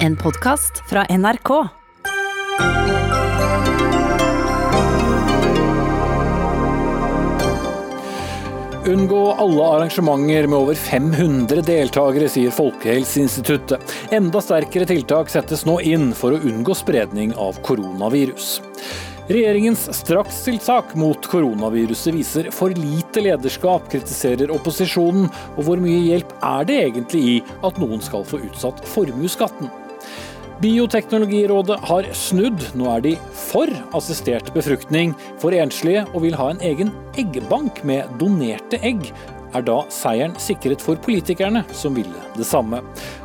En podkast fra NRK. Unngå alle arrangementer med over 500 deltakere, sier Folkehelseinstituttet. Enda sterkere tiltak settes nå inn for å unngå spredning av koronavirus. Regjeringens strakstiltak mot koronaviruset viser for lite lederskap, kritiserer opposisjonen. Og hvor mye hjelp er det egentlig i at noen skal få utsatt formuesskatten? Bioteknologirådet har snudd. Nå er de for assistert befruktning for enslige, og vil ha en egen eggbank med donerte egg. Er da seieren sikret for politikerne, som ville det samme?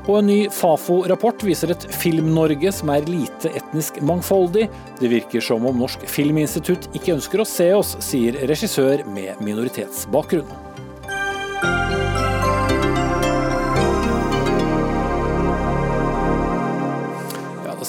Og en ny Fafo-rapport viser et Film-Norge som er lite etnisk mangfoldig. Det virker som om Norsk Filminstitutt ikke ønsker å se oss, sier regissør med minoritetsbakgrunn.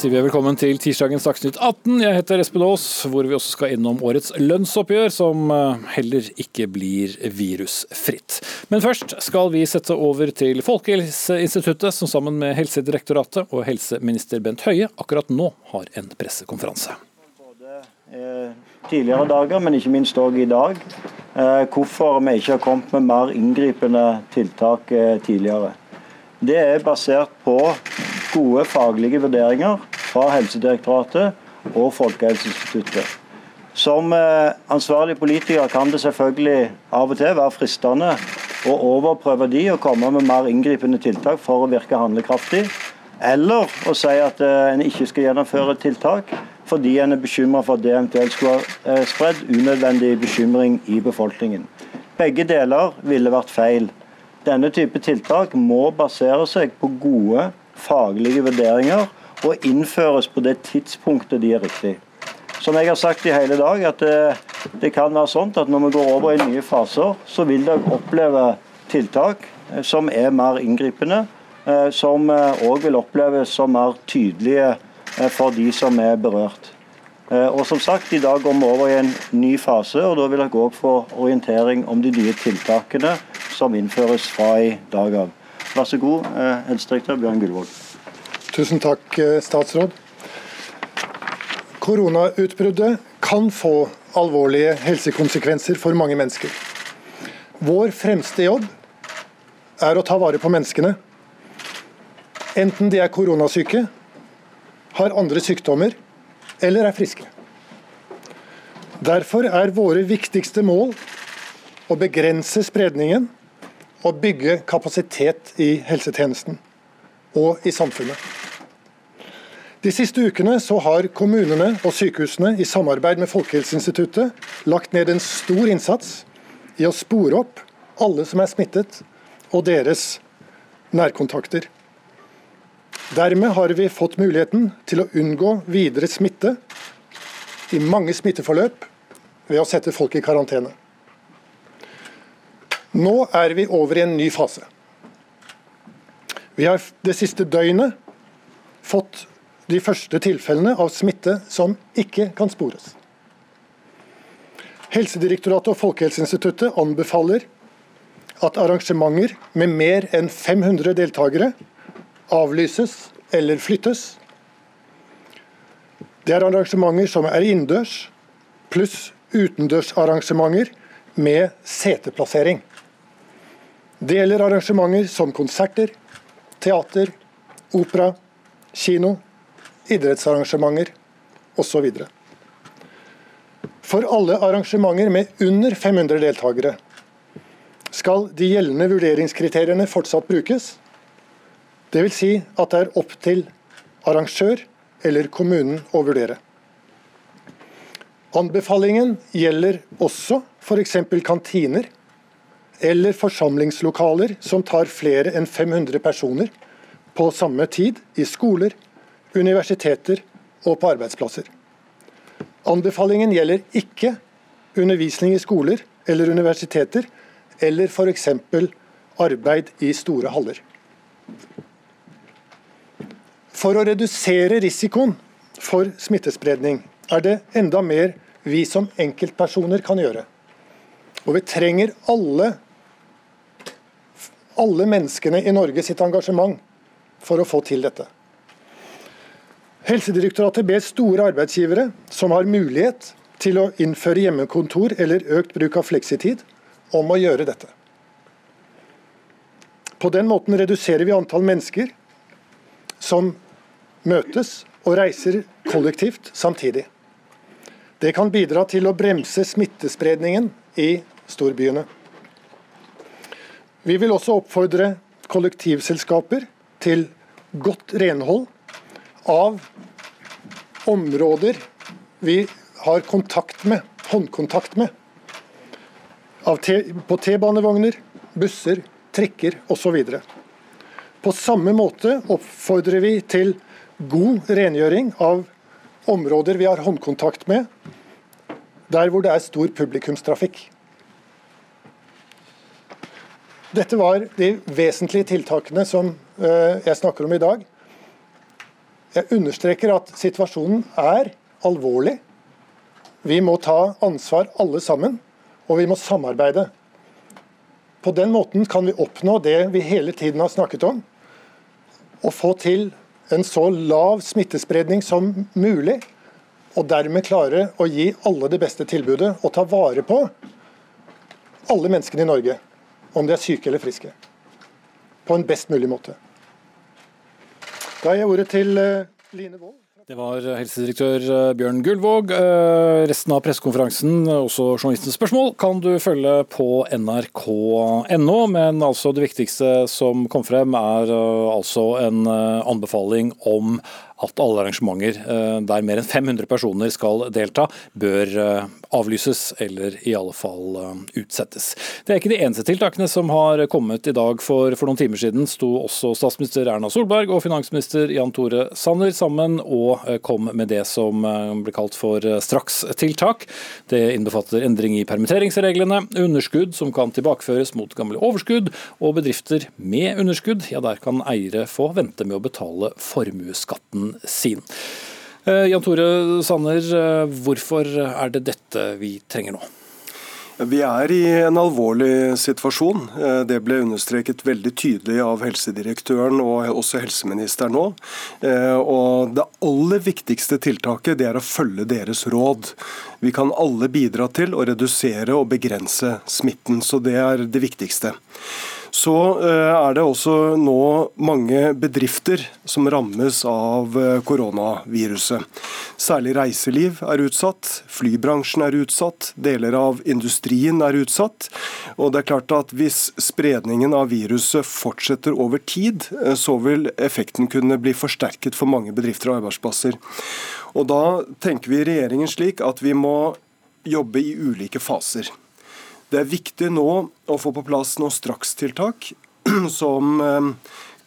Sier vi velkommen til tirsdagens Dagsnytt 18. Jeg heter Espen Aas, hvor vi også skal innom årets lønnsoppgjør, som eh, heller ikke blir virusfritt. Men først skal vi sette over til Folkehelseinstituttet, som sammen med Helsedirektoratet og helseminister Bent Høie akkurat nå har en pressekonferanse. Både tidligere dager, men ikke minst òg i dag, eh, hvorfor vi ikke har kommet med mer inngripende tiltak tidligere. Det er basert på gode faglige vurderinger fra Helsedirektoratet og Folkehelseinstituttet. Som eh, ansvarlig politiker kan det selvfølgelig av og til være fristende å overprøve de og komme med mer inngripende tiltak for å virke handlekraftig. Eller å si at eh, en ikke skal gjennomføre tiltak fordi en er bekymra for at det eventuelt skulle ha eh, spredd unødvendig bekymring i befolkningen. Begge deler ville vært feil. Denne type tiltak må basere seg på gode faglige vurderinger og innføres på det tidspunktet de er riktig. Som jeg har sagt i hele dag, at det, det kan være sånn at når vi går over i nye faser, så vil dere oppleve tiltak eh, som er mer inngripende, eh, som òg eh, vil oppleves som mer tydelige for de som er berørt. Og som sagt, I dag går vi over i en ny fase, og da vil dere òg få orientering om de nye tiltakene som innføres fra i dag av. Vær så god, helsedirektør Bjørn Gullvåg. Tusen takk, eh, statsråd. Koronautbruddet kan få alvorlige helsekonsekvenser for mange mennesker. Vår fremste jobb er å ta vare på menneskene. Enten de er koronasyke, har andre sykdommer eller er friske. Derfor er våre viktigste mål å begrense spredningen og bygge kapasitet i helsetjenesten og i samfunnet. De siste ukene har kommunene og sykehusene i samarbeid med Folkehelseinstituttet lagt ned en stor innsats i å spore opp alle som er smittet, og deres nærkontakter. Dermed har vi fått muligheten til å unngå videre smitte i mange smitteforløp ved å sette folk i karantene. Nå er vi over i en ny fase. Vi har det siste døgnet fått de første tilfellene av smitte som ikke kan spores. Helsedirektoratet og Folkehelseinstituttet anbefaler at arrangementer med mer enn 500 deltakere avlyses eller flyttes. Det er arrangementer som er innendørs, pluss utendørsarrangementer med seteplassering. Det gjelder arrangementer som konserter, teater, opera, kino, idrettsarrangementer osv. For alle arrangementer med under 500 deltakere skal de gjeldende vurderingskriteriene fortsatt brukes. Dvs. Si at det er opp til arrangør eller kommunen å vurdere. Anbefalingen gjelder også f.eks. kantiner eller forsamlingslokaler som tar flere enn 500 personer på samme tid i skoler, universiteter og på arbeidsplasser. Anbefalingen gjelder ikke undervisning i skoler eller universiteter, eller f.eks. arbeid i store haller. For å redusere risikoen for smittespredning er det enda mer vi som enkeltpersoner kan gjøre. Og vi trenger alle, alle menneskene i Norge sitt engasjement for å få til dette. Helsedirektoratet ber store arbeidsgivere som har mulighet til å innføre hjemmekontor eller økt bruk av fleksitid, om å gjøre dette. På den måten reduserer vi antall mennesker som møtes og reiser kollektivt samtidig. Det kan bidra til å bremse smittespredningen i storbyene. Vi vil også oppfordre kollektivselskaper til godt renhold av områder vi har kontakt med, håndkontakt med. på T-banevogner, busser, trikker osv. På samme måte oppfordrer vi til god rengjøring av områder vi har håndkontakt med, der hvor det er stor publikumstrafikk. Dette var de vesentlige tiltakene som eh, jeg snakker om i dag. Jeg understreker at situasjonen er alvorlig. Vi må ta ansvar alle sammen, og vi må samarbeide. På den måten kan vi oppnå det vi hele tiden har snakket om. Å få til en så lav smittespredning som mulig, og dermed klare å gi alle det beste tilbudet og ta vare på alle menneskene i Norge om de er syke eller friske, på en best mulig måte. Da gir jeg ordet til eh, Line Wold. Det var helsedirektør eh, Bjørn Gullvåg. Eh, resten av pressekonferansen, også journalistens spørsmål, kan du følge på nrk.no. Men altså det viktigste som kom frem, er altså en anbefaling om at alle arrangementer eh, der mer enn 500 personer skal delta, bør eh, avlyses eller i alle fall eh, utsettes. Det er ikke de eneste tiltakene som har kommet i dag. For, for noen timer siden sto også statsminister Erna Solberg og finansminister Jan Tore Sanner sammen og kom med det som ble kalt for strakstiltak. Det innbefatter endring i permitteringsreglene, underskudd som kan tilbakeføres mot gamle overskudd, og bedrifter med underskudd, ja der kan eiere få vente med å betale formuesskatten sin. Eh, Jan Tore Sanner, eh, hvorfor er det dette vi trenger nå? Vi er i en alvorlig situasjon. Eh, det ble understreket veldig tydelig av helsedirektøren og også helseministeren nå. Og Det aller viktigste tiltaket det er å følge deres råd. Vi kan alle bidra til å redusere og begrense smitten, så det er det viktigste. Så eh, er det også nå mange bedrifter som rammes av eh, koronaviruset. Særlig reiseliv er utsatt, flybransjen er utsatt, deler av industrien er utsatt. Og det er klart at Hvis spredningen av viruset fortsetter over tid, eh, så vil effekten kunne bli forsterket for mange bedrifter og arbeidsplasser. Og Da tenker vi regjeringen slik at vi må jobbe i ulike faser. Det er viktig nå å få på plass noen strakstiltak som eh,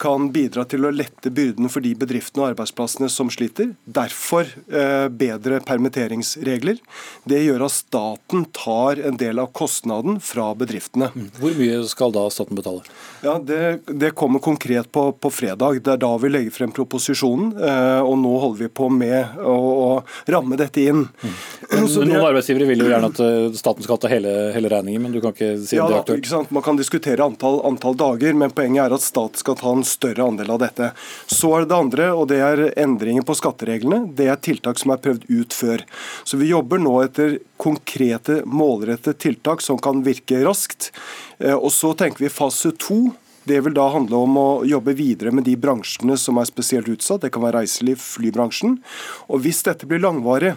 kan bidra til å lette byrden for de bedriftene og arbeidsplassene som sliter. Derfor eh, bedre permitteringsregler. Det gjør at staten tar en del av kostnaden fra bedriftene. Mm. Hvor mye skal da staten betale? Ja, Det, det kommer konkret på, på, fredag. Det er da vi legger frem proposisjonen. Eh, og nå holder vi på med å, å ramme dette inn. Mm. Noen det, arbeidsgivere vil jo gjerne at eh, staten skal ta hele, hele regningen, men du kan ikke si ja, det er aktuelt? Man kan diskutere antall, antall dager, men poenget er at staten skal ta en større andel av dette. Så er det det andre, og det er endringer på skattereglene. Det er tiltak som er prøvd ut før. Så vi jobber nå etter konkrete, målrettede tiltak som kan virke raskt. Eh, og så tenker vi fase to. Det vil da handle om å jobbe videre med de bransjene som er spesielt utsatt. Det kan være reiseliv, flybransjen. Og hvis dette blir langvarig,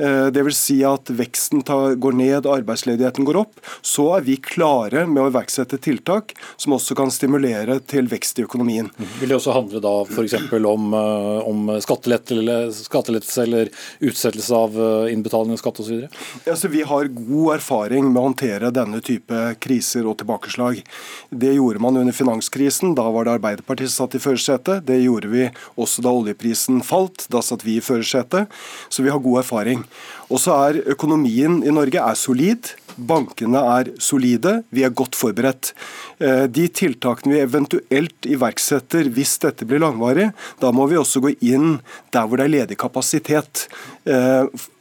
Dvs. Si at veksten går ned og arbeidsledigheten går opp. Så er vi klare med å iverksette tiltak som også kan stimulere til vekst i økonomien. Vil det også handle da f.eks. om, eh, om skattelettelse eller utsettelse av eh, innbetaling av skatt osv.? Altså, vi har god erfaring med å håndtere denne type kriser og tilbakeslag. Det gjorde man under finanskrisen. Da var det Arbeiderpartiet som satt i førersetet. Det gjorde vi også da oljeprisen falt. Da satt vi i førersetet. Så vi har god erfaring. Og så er økonomien i Norge er solid. Bankene er solide, vi er godt forberedt. Eh, de tiltakene vi eventuelt iverksetter hvis dette blir langvarig, da må vi også gå inn der hvor det er ledig kapasitet.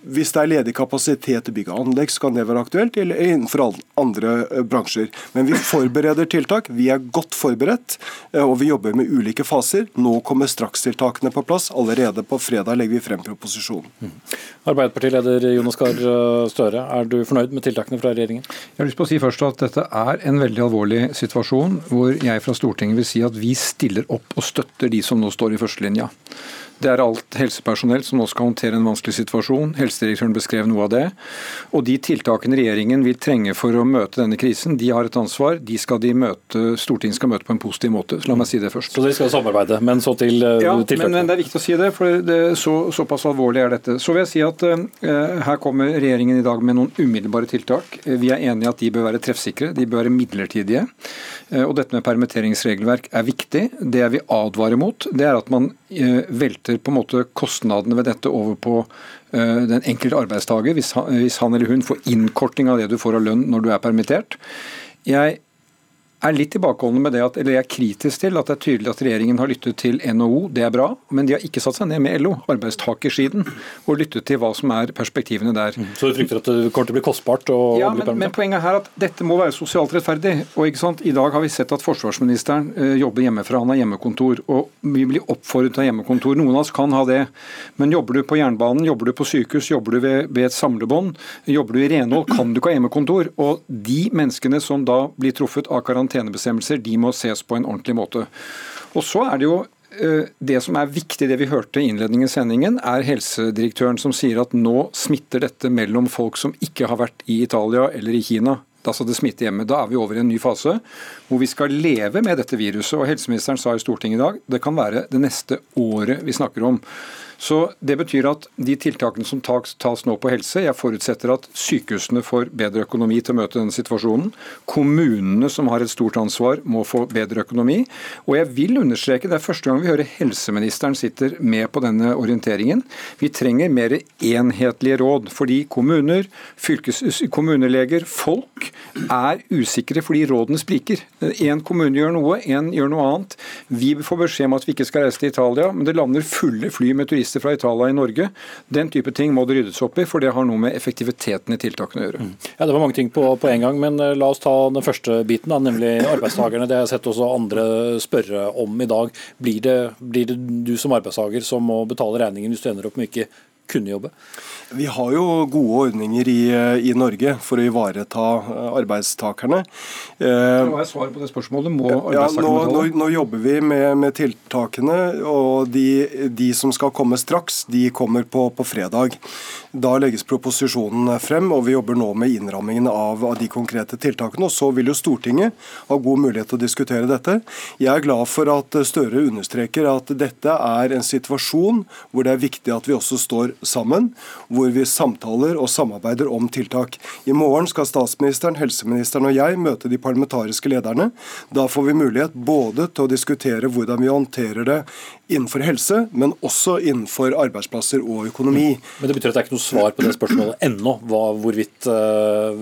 Eh, hvis det er ledig kapasitet til bygg og anlegg, så kan det være aktuelt, eller innenfor andre eh, bransjer. Men vi forbereder tiltak. Vi er godt forberedt, og vi jobber med ulike faser. Nå kommer strakstiltakene på plass. Allerede på fredag legger vi frem proposisjonen. Mm. Arbeiderpartileder Jonas Gahr Støre, er du fornøyd med tiltakene fra regjeringen? Jeg har lyst på å si først at Dette er en veldig alvorlig situasjon hvor jeg fra Stortinget vil si at vi stiller opp og støtter de som nå står i førstelinja. Det er alt helsepersonell som nå skal håndtere en vanskelig situasjon. Helsedirektøren beskrev noe av det. Og de tiltakene regjeringen vil trenge for å møte denne krisen, de har et ansvar. De skal de møte, Stortinget skal møte på en positiv måte. Så la meg si det først. Så dere skal samarbeide, men så til uh, ja? Men, men det er viktig å si det, for det, så, såpass alvorlig er dette. Så vil jeg si at uh, her kommer regjeringen i dag med noen umiddelbare tiltak. Vi er enige at de bør være treffsikre, de bør være midlertidige. Uh, og dette med permitteringsregelverk er viktig. Det jeg vil advare mot, det er at man velter velter på en måte kostnadene ved dette over på uh, den enkelte arbeidstaker, hvis han, hvis han, eller hun får innkorting av det du får av lønn når du er permittert. Jeg er litt tilbakeholdne med det at, eller jeg er kritisk til at det er tydelig at regjeringen har lyttet til NHO, det er bra, men de har ikke satt seg ned med LO, arbeidstakersiden, og lyttet til hva som er perspektivene der. Mm. Så du frykter at det kommer til å bli kostbart? ja, men, men, poenget er at dette må være sosialt rettferdig. og ikke sant, I dag har vi sett at forsvarsministeren uh, jobber hjemmefra, han har hjemmekontor. og Vi blir oppfordret til å ha hjemmekontor. Noen av oss kan ha det. Men jobber du på jernbanen, jobber du på sykehus, jobber du ved, ved et samlebånd, jobber du i renhold, kan du ikke ha hjemmekontor. Og de menneskene som da blir truffet av karantene, karantenebestemmelser de må ses på en ordentlig måte. Og så er det jo eh, det som er viktig, det vi hørte i innledningen i sendingen, er helsedirektøren som sier at nå smitter dette mellom folk som ikke har vært i Italia eller i Kina. Altså det smitter hjemme. Da er vi over i en ny fase hvor vi skal leve med dette viruset. Og Helseministeren sa i Stortinget i dag det kan være det neste året vi snakker om. Så Det betyr at de tiltakene som tas, tas, nå på helse, jeg forutsetter at sykehusene får bedre økonomi til å møte denne situasjonen. Kommunene som har et stort ansvar må få bedre økonomi. Og jeg vil understreke, det er første gang vi hører helseministeren sitter med på denne orienteringen. Vi trenger mer enhetlige råd. Fordi kommuner, fylkes, kommuneleger, folk er usikre fordi rådene spriker. Én kommune gjør noe, én gjør noe annet. Vi får beskjed om at vi ikke skal reise til Italia, men det lander fulle fly med turister turister fra Italia i Norge. Den type ting må det ryddes opp i, for det har noe med effektiviteten i tiltakene å gjøre. Mm. Ja, Det var mange ting på, på en gang, men eh, la oss ta den første biten, da, nemlig arbeidstakerne. Det har jeg sett også andre spørre om i dag. Blir det, blir det du som arbeidstaker som må betale regningen hvis du ender opp med ikke kunne jobbe? Vi har jo gode ordninger i, i Norge for å ivareta eh, arbeidstakerne. Hva er svaret på det spørsmålet? Må ja, nå, nå, nå, jobber vi med, med tiltakene, og de, de, som skal komme straks, de kommer på, på, fredag. Da legges proposisjonen frem, og vi jobber nå med innrammingen av, av, de konkrete tiltakene. og Så vil jo Stortinget ha god mulighet til å diskutere dette. Jeg er glad for at Støre understreker at dette er en situasjon hvor det er viktig at vi også står sammen. hvor vi samtaler og samarbeider om tiltak. I morgen skal statsministeren, helseministeren og jeg møte de parlamentariske lederne. Da får vi mulighet både til å diskutere hvordan vi håndterer det innenfor helse, men også innenfor arbeidsplasser og økonomi. Men Det betyr at det er ikke noe svar på det spørsmålet ennå, hvorvidt uh,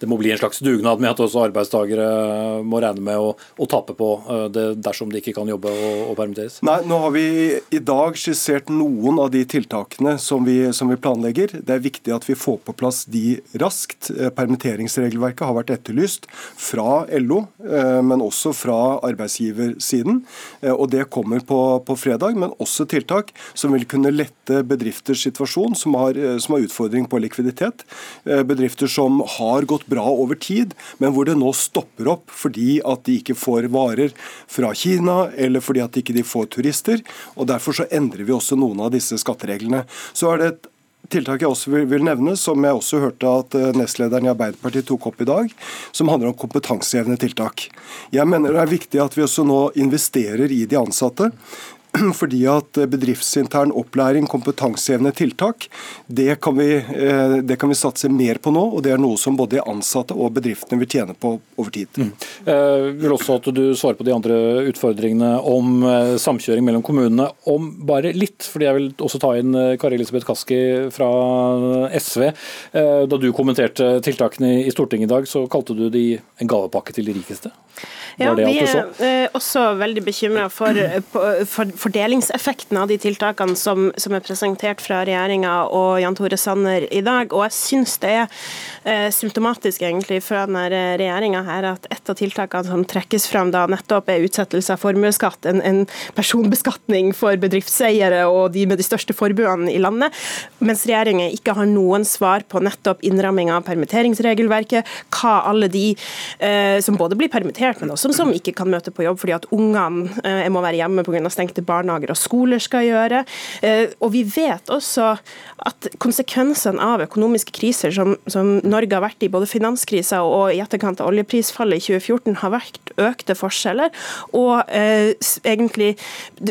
det må bli en slags dugnad med at også arbeidstakere må regne med å, å tape på uh, det dersom de ikke kan jobbe og, og, permitteres? Nei, nå har vi i dag skissert noen av de tiltakene som vi, som vi planlegger. Det er viktig at vi får på plass de raskt. Eh, permitteringsregelverket har vært etterlyst fra LO, eh, men også fra arbeidsgiversiden. Eh, og Det kommer på, på fredag, men også tiltak som vil kunne lette bedrifters situasjon, som har, som har utfordring på likviditet. Bedrifter som har gått bra over tid, men hvor det nå stopper opp fordi at de ikke får varer fra Kina, eller fordi at de ikke får turister. og Derfor så endrer vi også noen av disse skattereglene. Så er det et tiltak jeg også vil nevne, som jeg også hørte at eh, nestlederen i Arbeiderpartiet tok opp i dag, som handler om kompetansehevende tiltak. Jeg mener det er viktig at vi også nå investerer i de ansatte. Fordi at bedriftsintern opplæring, kompetansehevende tiltak, det kan, vi, eh, det kan, vi, satse mer på nå. Og det er noe som både de ansatte og bedriftene vil tjene på over tid. Mm. Jeg vil også at du svarer på de andre utfordringene om eh, samkjøring mellom kommunene. Om bare litt, fordi jeg vil også ta inn Kari Elisabeth Kaski fra SV. Da du kommenterte tiltakene i Stortinget i dag, så kalte du de en gavepakke til de rikeste? Ja, vi er eh, også veldig bekymra for, for, fordelingseffekten av de tiltakene som, som er presentert fra regjeringa og Jan Tore Sanner i dag. Og jeg syns det er eh, symptomatisk egentlig fra denne regjeringa her at et av tiltakene som trekkes fram da nettopp er utsettelse av formuesskatt, en, en personbeskatning for bedriftseiere og de med de største forbuene i landet, mens regjeringen ikke har noen svar på nettopp innramming av permitteringsregelverket, hva alle de eh, som både blir permittert, men også som, som ikke kan møte på jobb fordi at ungene eh, må være hjemme pga. stengte barnehager og skoler skal gjøre. Eh, og vi vet også at konsekvensene av økonomiske kriser som, som Norge har vært i, både finanskrisa og i etterkant av oljeprisfallet i 2014, har vært økte forskjeller og eh, egentlig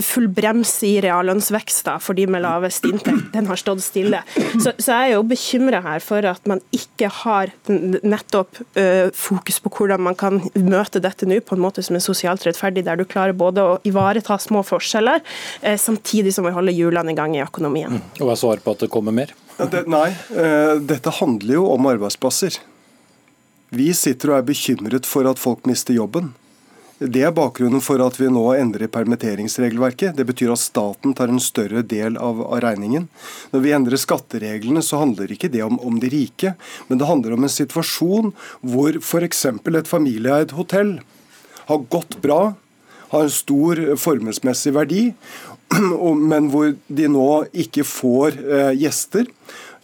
full brems i reallønnsvekster for de med lavest inntekt. Den har stått stille. Så, så jeg er jo bekymra her for at man ikke har nettopp eh, fokus på hvordan man kan møte dette nå på en måte som er sosialt rettferdig, der du klarer både å ivareta små forskjeller, eh, samtidig som vi holder hjulene i gang i økonomien. Mm. Og jeg svarer på at det kommer mer? Det, nei, eh, dette handler jo om arbeidsplasser. Vi sitter og er bekymret for at folk mister jobben. Det er bakgrunnen for at vi nå endrer permitteringsregelverket. Det betyr at staten tar en større del av, av regningen. Når vi endrer skattereglene, så handler ikke det om, om de rike, men det handler om en situasjon hvor f.eks. et familieeid hotell har gått bra, har en stor formuesmessig verdi, men hvor de nå ikke får eh, gjester.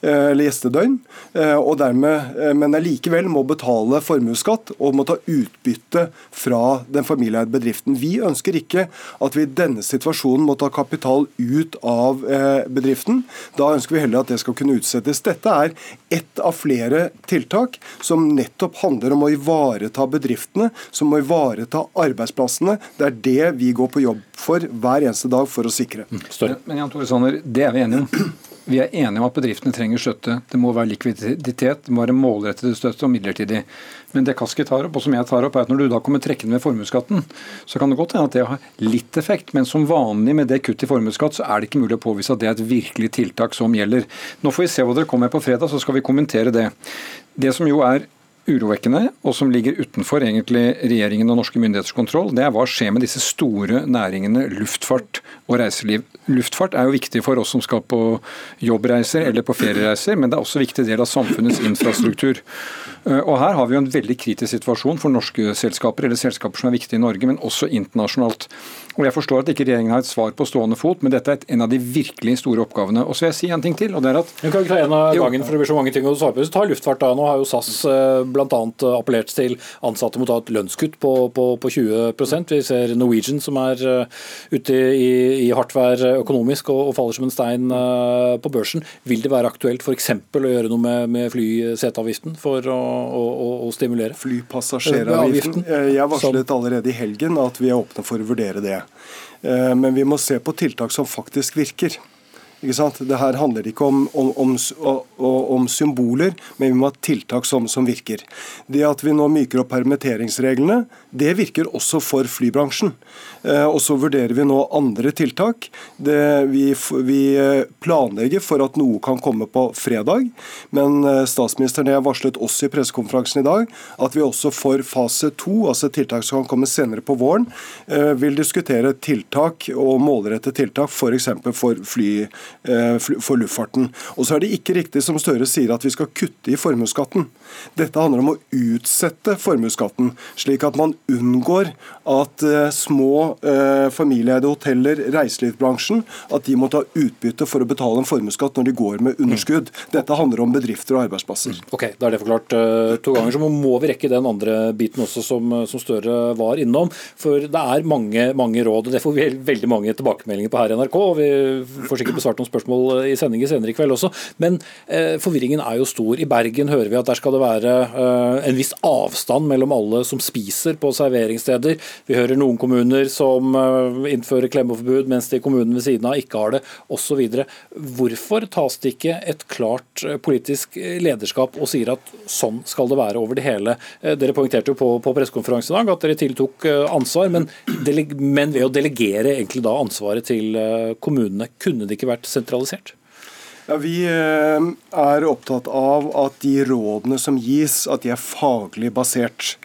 Eh, eller gjestedøgn, eh, og dermed, eh, men allikevel må betale formuesskatt og må ta utbytte fra den familieeide bedriften. Vi ønsker ikke at vi i denne situasjonen må ta kapital ut av bedriften. Da ønsker vi heller at det skal kunne utsettes. Dette er ett av flere tiltak som nettopp handler om å ivareta bedriftene, som må ivareta arbeidsplassene. Det er det vi går på jobb for hver eneste dag for å sikre. Mm, men Jan Tore Sanner, det er vi enige om. Vi er enige om at bedriftene trenger støtte. Det må være likviditet, det må være målrettet støtte og midlertidig. Men det Kaski tar opp, og som jeg tar opp, er at når du da kommer trekkende med formuesskatten, så kan det godt hende at det har litt effekt, men som vanlig med det kuttet i formuesskatt, så er det ikke mulig å påvise at det er et virkelig tiltak som gjelder. Nå får vi se hva dere kommer med på fredag, så skal vi kommentere det. Det som jo er urovekkende, og som ligger utenfor egentlig regjeringen og norske myndigheters kontroll, det er hva skjer med disse store næringene luftfart og reiseliv. Luftfart er jo viktig for oss som skal på jobbreiser eller på feriereiser, men det er også en viktig del av samfunnets infrastruktur. Eh, og Her har vi jo en veldig kritisk situasjon for norske selskaper, eller selskaper som er viktige i Norge, men også internasjonalt. Og Jeg forstår at ikke regjeringen har et svar på stående fot, men dette er en av de virkelig store oppgavene. Og så vil jeg si en ting til, og det er at Du kan ikke ta en av gangen, for det blir så mange ting å svare på. Ta luftfart da. Nå har jo SAS eh, bl.a. appellert til ansatte mot å ha et lønnskutt på, på, på 20% Vi ser Norwegian som er eh, ute i, i hardt vær økonomisk og, og, faller som en stein uh, på børsen. Vil det være aktuelt f.eks. å gjøre noe med, med flyseteavgiften for å, å, å stimulere? Flypassasjeravgiften. Jeg varslet allerede i helgen at vi er åpne for å vurdere det. Eh, men vi må se på tiltak som faktisk virker. Det her handler ikke om, om, om, om, symboler, men vi må ha tiltak som, som, virker. Det at vi nå myker opp permitteringsreglene, det virker også for flybransjen. Eh, og så vurderer vi nå andre tiltak. Det, vi, vi, eh, planlegger for at noe kan komme på fredag, men eh, statsministeren har varslet oss i pressekonferansen i dag at vi også for fase to, altså tiltak som kan komme senere på våren, vil diskutere tiltak og målrette tiltak f.eks. For, for, fly, for luftfarten. Og så er det ikke riktig som Støre sier at vi skal kutte i formuesskatten. Dette handler om å utsette formuesskatten, slik at man unngår at små eh, familieeide hoteller, reiselivsbransjen, at de må ta utbytte for å betale en formuesskatt når de går med underskudd. Dette handler om bedrifter og arbeidsplasser. Ok, Da er det forklart uh, to ganger. Så må vi rekke den andre biten også som, som Støre var innom. For det er mange, mange råd, og det får vi veldig mange tilbakemeldinger på her i NRK. og Vi får sikkert besvart noen spørsmål i sendingen senere i kveld også. Men uh, forvirringen er jo stor. I Bergen hører vi at der skal det være uh, en viss avstand mellom alle som spiser på serveringssteder. Vi hører noen kommuner som innfører klemmeforbud, mens de kommunene ved siden av ikke har det, osv. Hvorfor tas det ikke et klart politisk lederskap og sier at sånn skal det være over det hele? Dere poengterte jo på, på pressekonferansen i dag at dere tiltok ansvar, men, men ved å delegere egentlig da ansvaret til kommunene, kunne det ikke vært sentralisert? Ja, Vi eh, er opptatt av at de rådene som gis, at de er faglig basert.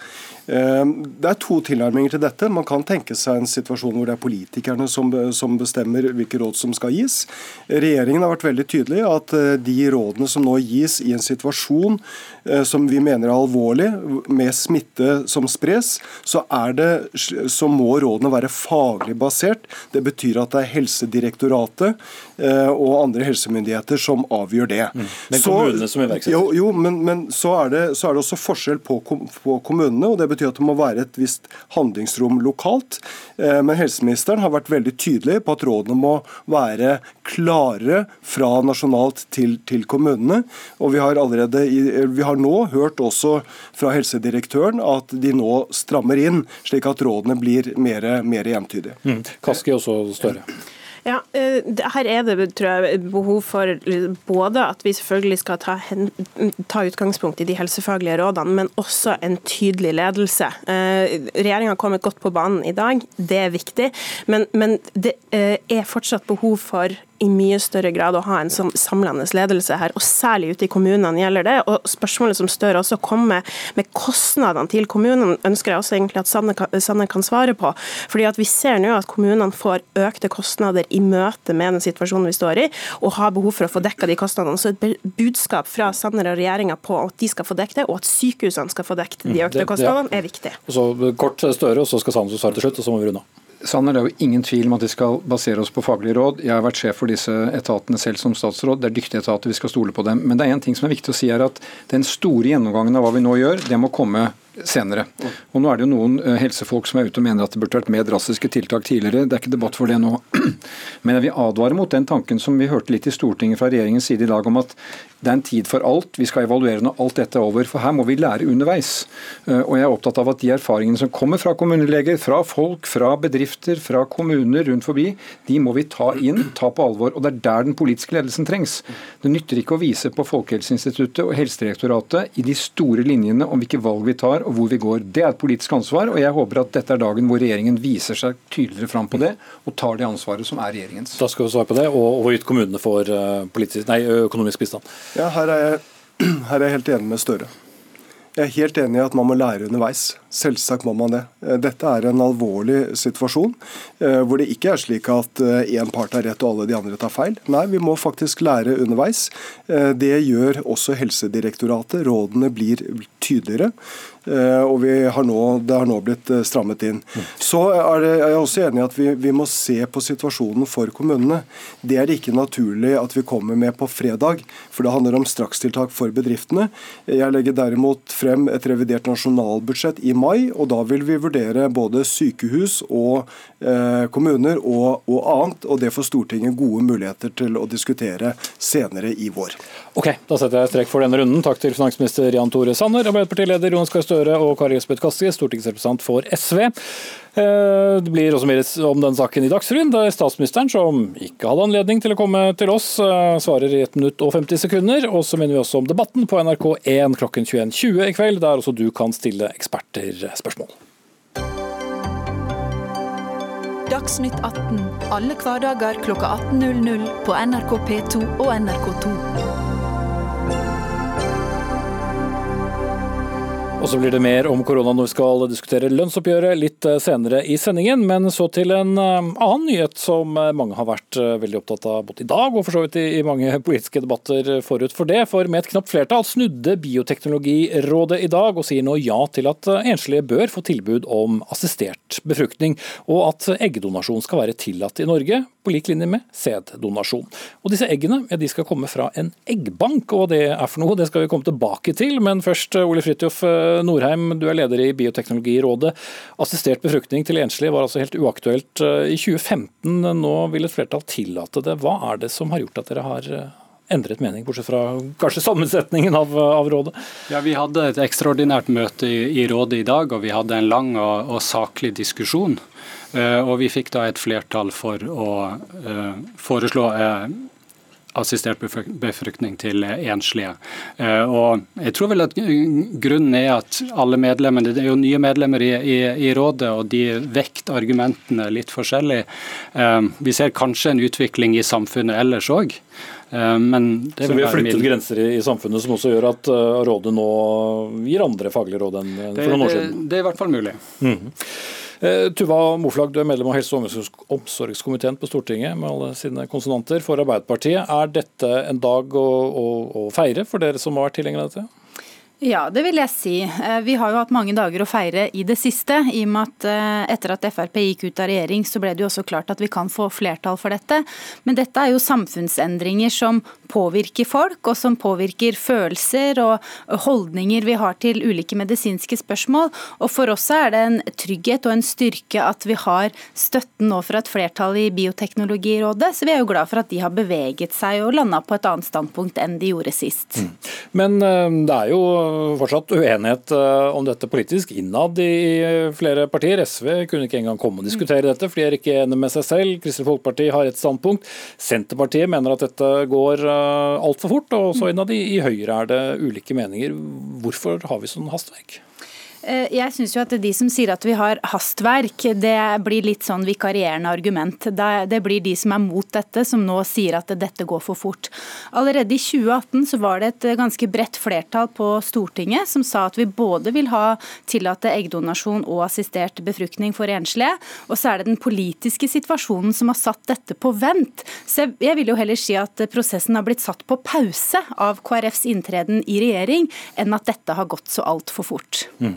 Eh, det er to tilnærminger til dette. Man kan tenke seg en situasjon hvor det er politikerne som, bestemmer hvilke råd som skal gis. Regjeringen har vært veldig tydelig at eh, de rådene som nå gis i en situasjon eh, som vi mener er alvorlig, med smitte som spres, så, det, så må rådene være faglig basert. Det betyr at det er Helsedirektoratet og andre helsemyndigheter som avgjør det. Mm. Men kommunene som iverksetter? Jo, jo men, men så, er det, så, er det, også forskjell på, på kommunene. og det betyr at det må være et visst handlingsrom lokalt. Eh, men helseministeren har vært veldig tydelig på at rådene må være klare fra nasjonalt til, til kommunene. Og vi har, allerede, vi har nå hørt også fra helsedirektøren at de nå strammer inn, slik at rådene blir mer, mer entydige. Mm. Kaski også større. Ja, eh, Her er det tror jeg, behov for både at vi selvfølgelig skal ta, ta utgangspunkt i de helsefaglige rådene, men også en tydelig ledelse. Eh, Regjeringa har kommet godt på banen i dag, det er viktig. Men, men det eh, er fortsatt behov for i mye større grad å ha en sånn samlende ledelse her, og særlig ute i kommunene gjelder det. Og Spørsmålet som Støre også kom med, med kostnadene til kommunene, ønsker jeg også egentlig at Sanne kan, Sanne kan svare på. Fordi at Vi ser nå at kommunene får økte kostnader i møte med den situasjonen vi står i, og har behov for å få dekka de kostnadene. Så et budskap fra Sanner og regjeringa på at de skal få dekket det, og at sykehusene skal få dekket de mm, økte kostnadene, er viktig. Og så Kort Støre, og så skal Sanne svare til slutt, og så må vi runde av. Sanner, Det er jo ingen tvil om at vi skal basere oss på faglige råd. Jeg har vært sjef for disse etatene selv som statsråd. Det er dyktige etater, vi skal stole på dem. Men det er en ting som er viktig å si er at den store gjennomgangen av hva vi nå gjør, det må komme senere. Og nå er det jo noen eh, helsefolk som er ute og mener at det burde vært mer drastiske tiltak tidligere. Det er ikke debatt for det nå. Men jeg vil advare mot den tanken som vi hørte litt i Stortinget fra regjeringens side i dag, om at det er en tid for alt. Vi skal evaluere når alt dette er over. For her må vi lære underveis. Eh, og jeg er opptatt av at de erfaringene som kommer fra kommuneleger, fra folk, fra bedrifter, fra kommuner rundt forbi, de må vi ta inn, ta på alvor. Og det er der den politiske ledelsen trengs. Det nytter ikke å vise på Folkehelseinstituttet og Helsedirektoratet i de store linjene om hvilke valg vi tar og hvor vi går. Det er et politisk ansvar, og jeg håper at dette er dagen hvor regjeringen viser seg tydeligere fram på det, og tar det ansvaret som er regjeringens. Da skal vi svare på det, og hvorvidt kommunene får eh, politisk, nei, økonomisk bistand. Ja, her er, jeg, her er jeg helt enig med Støre. Jeg er helt enig i at man må lære underveis. Selvsagt må man det. Eh, dette er en alvorlig situasjon, eh, hvor det ikke er slik at én part har rett og alle de andre tar feil. Nei, vi må faktisk lære underveis. Det gjør også Helsedirektoratet. Rådene blir tydeligere. Eh, og har nå, det har nå blitt eh, strammet inn. Så er, det, er jeg også enig i at vi, vi, må se på situasjonen for kommunene. Det er ikke naturlig at vi kommer med på fredag, for det handler om strakstiltak for bedriftene. Jeg legger derimot frem et revidert nasjonalbudsjett i mai, og da vil vi vurdere både sykehus og eh, kommuner og, og, annet, og det får Stortinget gode muligheter til å diskutere senere i vår. Ok, Da setter jeg strek for denne runden. Takk til finansminister Jan Tore Sanner, Arbeiderpartileder Jonas Gahr Støre og Kari Elisabeth Kaski, stortingsrepresentant for SV. Eh, det blir også mer om den saken i Dagsrevyen, der statsministeren, som ikke hadde anledning til å komme til oss, eh, svarer i 1 minutt og 50 sekunder. Og så minner vi også om debatten på NRK1 klokken 21.20 i kveld, der også du kan stille eksperter spørsmål. Dagsnytt 18 alle hverdager klokka 18.00 på NRK P2 og NRK2. Og så blir det mer om korona når vi skal diskutere lønnsoppgjøret litt eh, senere i sendingen. Men så til en eh, annen nyhet som eh, mange har vært veldig opptatt av både i dag og for så vidt i mange politiske debatter forut for det. For med et knapt flertall snudde Bioteknologirådet i dag og sier nå ja til at enslige bør få tilbud om assistert befruktning, og at eggdonasjon skal være tillatt i Norge på lik linje med sæddonasjon. Og disse eggene ja, skal komme fra en eggbank, og det er for noe det skal vi komme tilbake til. Men først, Ole Fridtjof eh, Norheim, du er leder i Bioteknologirådet. Assistert befruktning til enslige var altså helt uaktuelt eh, i 2015. Nå vil et flertall tillate det. Hva er det som har gjort at dere har eh, endret mening, bortsett fra kanskje sammensetningen av, av rådet? Ja, Vi hadde et ekstraordinært møte i, i rådet i dag, og vi hadde en lang og, og saklig diskusjon. Uh, og vi fikk da et flertall for å uh, foreslå uh, assistert befruktning til enslige. Og jeg tror vel at Grunnen er at alle medlemmene, det er jo nye medlemmer i, i, i rådet, og de vekter argumentene litt forskjellig. Vi ser kanskje en utvikling i samfunnet ellers òg. Men det Så vi har flyttet grenser i, i, samfunnet som også gjør at rådet nå gir andre faglige råd enn for noen år siden? Det, det er i hvert fall mulig. Mm. Eh, Tuva Moflag, du er medlem av helse- og omsorgskomiteen på Stortinget med alle sine konsonanter for Arbeiderpartiet. Er dette en dag å, å, å feire for dere som har vært tilhengere av dette? Ja, det vil jeg si. Eh, vi har jo hatt mange dager å feire i det siste. i og med at eh, Etter at Frp gikk ut av regjering, så ble det jo også klart at vi kan få flertall for dette. Men dette er jo samfunnsendringer som påvirker folk, og som påvirker følelser og holdninger vi har til ulike medisinske spørsmål. Og For oss er det en trygghet og en styrke at vi har støtten nå fra et flertall i Bioteknologirådet. Så vi er jo glad for at de har beveget seg og landa på et annet standpunkt enn de gjorde sist. Mm. Men eh, det er jo fortsatt uenighet eh, om dette politisk innad i flere partier. SV kunne ikke engang komme og diskutere dette, for de er ikke enige med seg selv. Kristelig Folkeparti har et standpunkt. Senterpartiet mener at dette går eh, altfor fort, og også innad i Høyre er det ulike meninger. Hvorfor har vi sånn hastverk? Eh, jeg syns jo at de som sier at vi har hastverk, det blir litt sånn vikarierende argument. Det blir de som er mot dette, som nå sier at dette går for fort. Allerede i 2018 så var det et ganske bredt flertall på Stortinget som sa at vi både vil ha tillate eggdonasjon og assistert befruktning for enslige, og så er det den politiske situasjonen som har satt dette på vent. Så jeg vil jo heller si at prosessen har blitt satt på pause av KrFs inntreden i regjering, enn at dette har gått så altfor fort. Mm.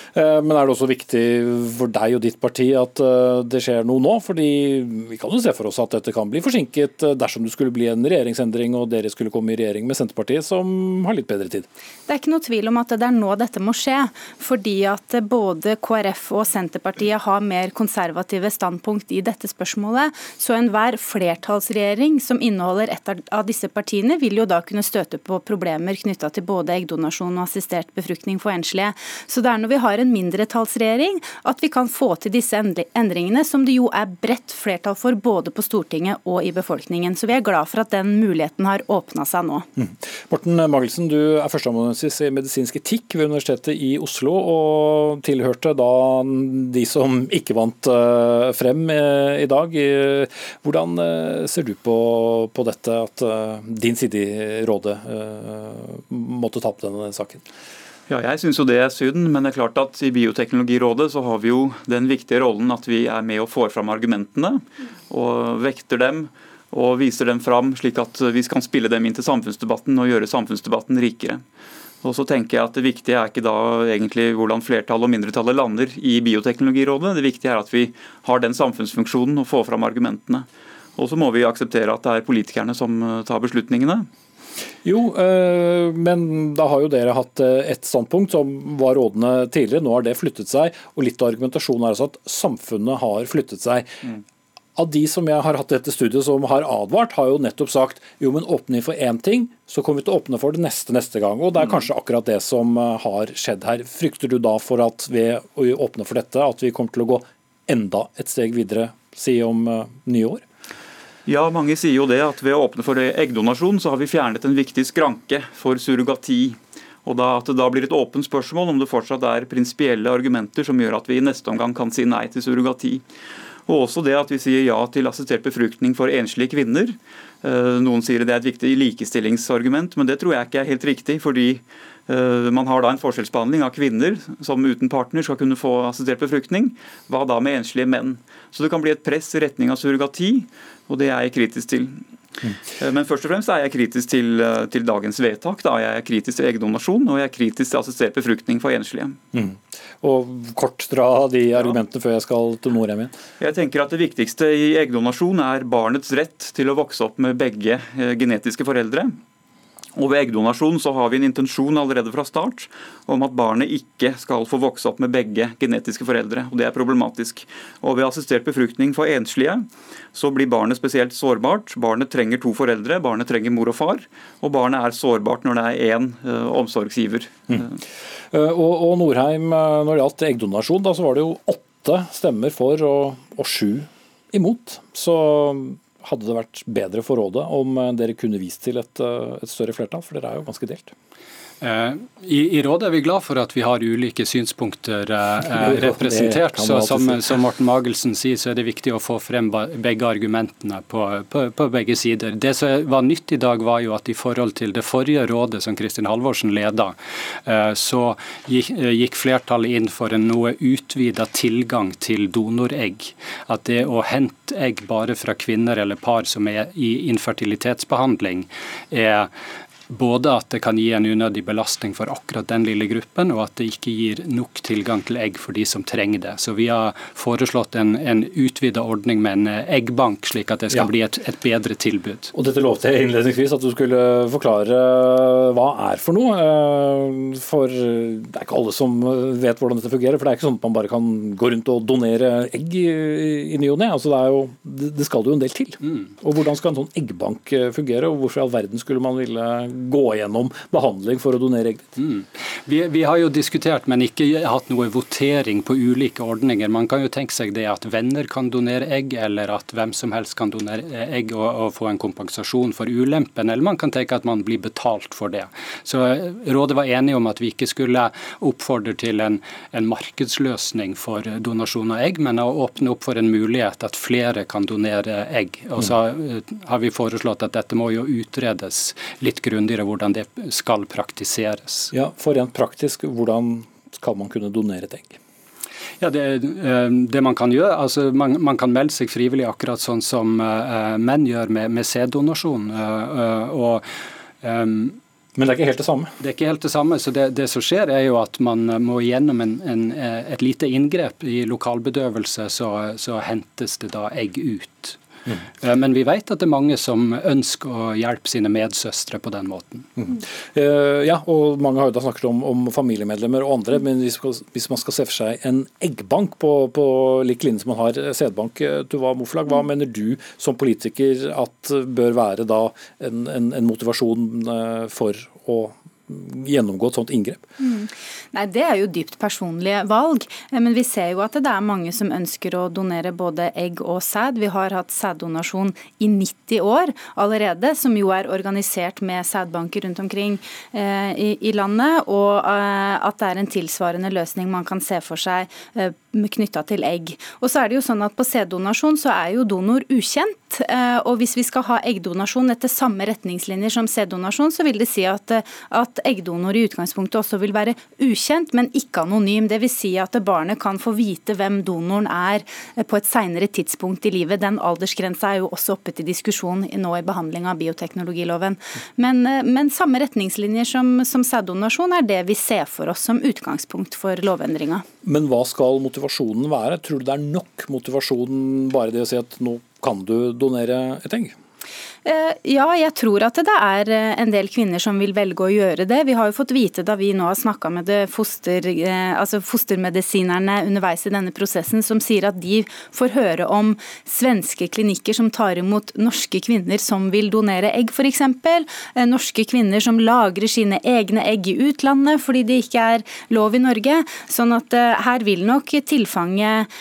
men er det også viktig for deg og ditt parti at eh, det skjer noe nå? Fordi vi kan jo se for oss at dette kan bli forsinket eh, dersom det skulle bli en regjeringsendring og dere skulle komme i regjering med Senterpartiet, som har litt bedre tid. Det er ikke noe tvil om at det er nå dette må skje. Fordi at både KrF og Senterpartiet har mer konservative standpunkt i dette spørsmålet. Så enhver flertallsregjering som inneholder et av disse partiene, vil jo da kunne støte på problemer knytta til både eggdonasjon og assistert befruktning for enslige. Så det er når vi har en mindretallsregjering at vi kan få til disse endringene, som det jo er bredt flertall for både på Stortinget og i befolkningen. Så vi er glad for at den muligheten har åpna seg nå. Mm. Morten Magelsen, du er førsteamanuensis i medisinsk etikk ved Universitetet i Oslo, og tilhørte da de som ikke vant eh, frem eh, i dag. Hvordan eh, ser du på, på dette, at din side i rådet måtte tape denne saken? Ja, jeg syns jo det er synd, men det er klart at i Bioteknologirådet så har vi jo den viktige rollen at vi er med og får fram argumentene og vekter dem og viser dem fram, slik at vi kan spille dem inn til samfunnsdebatten og gjøre samfunnsdebatten rikere. Og så tenker jeg at Det viktige er ikke da egentlig hvordan flertallet og mindretallet lander i Bioteknologirådet. Det viktige er at vi har den samfunnsfunksjonen og får fram argumentene. Og så må vi akseptere at det er politikerne som tar beslutningene. Jo, øh, men da har jo dere hatt eh, et standpunkt som var rådende tidligere. Nå har det flyttet seg. og Litt av argumentasjonen er altså at samfunnet har flyttet seg. Mm. Av de som jeg har hatt dette studiet som har advart, har jo nettopp sagt jo, men åpner vi for én ting, så kommer vi til å åpne for det neste neste gang. Og Det er mm. kanskje akkurat det som eh, har skjedd her. Frykter du da for at ved å åpne for dette, at vi kommer til å gå enda et steg videre, si om nye år? Ja, Mange sier jo det at ved å åpne for eggdonasjon, så har vi fjernet en viktig skranke for surrogati. Og da, At det da blir et åpent spørsmål om det fortsatt er prinsipielle argumenter som gjør at vi i neste omgang kan si nei til surrogati. Og også det at vi sier ja til assistert befruktning for enslige kvinner. Eh, noen sier det er et viktig likestillingsargument, men det tror jeg ikke er helt riktig. fordi eh, man har da en forskjellsbehandling av kvinner som uten partner skal kunne få assistert befruktning. Hva da med enslige menn? Så det kan bli et press i retning av surrogati, og det er jeg kritisk til. Mm. Men først og fremst er jeg kritisk til, eh, til, dagens vedtak. Da. Jeg er kritisk til eggdonasjon og jeg er kritisk til assistert befruktning for enslige. Mm. Og Kort dra de argumentene ja. før jeg skal til mora mi. Jeg tenker at Det viktigste i eggdonasjon er barnets rett til å vokse opp med begge eh, genetiske foreldre. Og Ved eggdonasjon så har vi en intensjon allerede fra start om at barnet ikke skal få vokse opp med begge genetiske foreldre. og Det er problematisk. Og Ved assistert befruktning for enslige så blir barnet spesielt sårbart. Barnet trenger to foreldre, barnet trenger mor og far. Og barnet er sårbart når det er én uh, omsorgsgiver. Mm. Uh, og, og, Norheim, uh, når det gjaldt eggdonasjon, da, så var det jo åtte stemmer for og, og sju imot. Så hadde det vært bedre for rådet om eh, dere kunne vist til et, eh, et større flertall, for dere er jo ganske delt? Eh, I, I, rådet er vi glad for at vi har ulike synspunkter eh, representert. så som, som, Morten Magelsen sier, så er det viktig å få frem begge argumentene på, på, på, begge sider. Det som var nytt i dag, var jo at i forhold til det forrige rådet som Kristin Halvorsen leda, eh, så gikk, gikk, flertallet inn for en noe utvida tilgang til donoregg. At det å hente egg bare fra kvinner eller par som er i infertilitetsbehandling, er både at det kan gi en unødig belastning for akkurat den lille gruppen, og at det ikke gir nok tilgang til egg for de som trenger det. Så vi har foreslått en, en utvida ordning med en eh, eggbank, slik at det skal ja. bli et, et, bedre tilbud. Og Dette lovte jeg innledningsvis at du skulle forklare hva er for noe. Eh, for det er ikke alle som vet hvordan dette fungerer. For det er ikke sånn at man bare kan gå rundt og donere egg i ny og ne. Altså det, det, skal jo en del til. Mm. Og Hvordan skal en sånn eggbank eh, fungere, og hvorfor i all verden skulle man ville gå gjennom behandling for å donere egg mm. vi, vi, har jo diskutert, men ikke hatt noe votering på ulike ordninger. Man kan jo tenke seg det at venner kan donere egg, eller at hvem som helst kan donere egg og, og få en kompensasjon for ulempen. Eller man kan tenke at man blir betalt for det. Så eh, Rådet var enige om at vi ikke skulle oppfordre til en, en markedsløsning for donasjon av egg, men å åpne opp for en mulighet at flere kan donere egg. Og så mm. har vi foreslått at dette må jo utredes litt grundig grundigere hvordan det skal praktiseres. Ja, For rent praktisk, hvordan skal man kunne donere et egg? Ja, det, eh, det, man kan gjøre, altså man, man, kan melde seg frivillig akkurat sånn som uh, menn gjør med, med sæddonasjon. Um, men det er ikke helt det samme? Det er ikke helt det samme. så Det, det som skjer er jo at man må gjennom en, en, et lite inngrep. I lokalbedøvelse så, så hentes det da egg ut. Mm. Men vi vet at det er mange som ønsker å hjelpe sine medsøstre på den måten. Mm. Uh, ja, og Mange har jo da snakket om, om familiemedlemmer og andre, men hvis, hvis, man skal se for seg en eggbank på, på lik linje som man har sædbank, eh, Tuva Moflag, hva mener du som politiker at bør være da en, en, en motivasjon for å gjennomgå et sånt inngrep? Mm. Nei, Det er jo dypt personlige valg, eh, men vi ser jo at det er mange som ønsker å donere både egg og sæd. Vi har hatt sæddonasjon i 90 år allerede, som jo er organisert med sædbanker rundt omkring eh, i, i, landet, og eh, at det er en tilsvarende løsning man kan se for seg eh, knytta til egg. Og så er det jo sånn at På sæddonasjon så er jo donor ukjent. Eh, og Hvis vi skal ha eggdonasjon etter samme retningslinjer som sæddonasjon, så vil det si at, eh, at eggdonor i utgangspunktet også vil være ukjent, men ikke anonym. Dvs. Si at barnet kan få vite hvem donoren er eh, på et seinere tidspunkt i livet. Den aldersgrensa er jo også oppe til diskusjon nå i behandling av bioteknologiloven. Men, men samme retningslinjer som, som sæddonasjon er det vi ser for oss som utgangspunkt for lovendringa. Men hva skal motivasjonen være? Tror du det er nok motivasjon bare det å si at nå kan du donere et egg? Eh, ja, jeg tror at det er eh, en del kvinner som vil velge å gjøre det. Vi har jo fått vite da vi nå har snakka med foster, eh, altså fostermedisinerne underveis i denne prosessen, som sier at de får høre om svenske klinikker som tar imot norske kvinner som vil donere egg, f.eks. Norske kvinner som lagrer sine egne egg i utlandet fordi det ikke er lov i Norge. Sånn at her vil nok tilfanget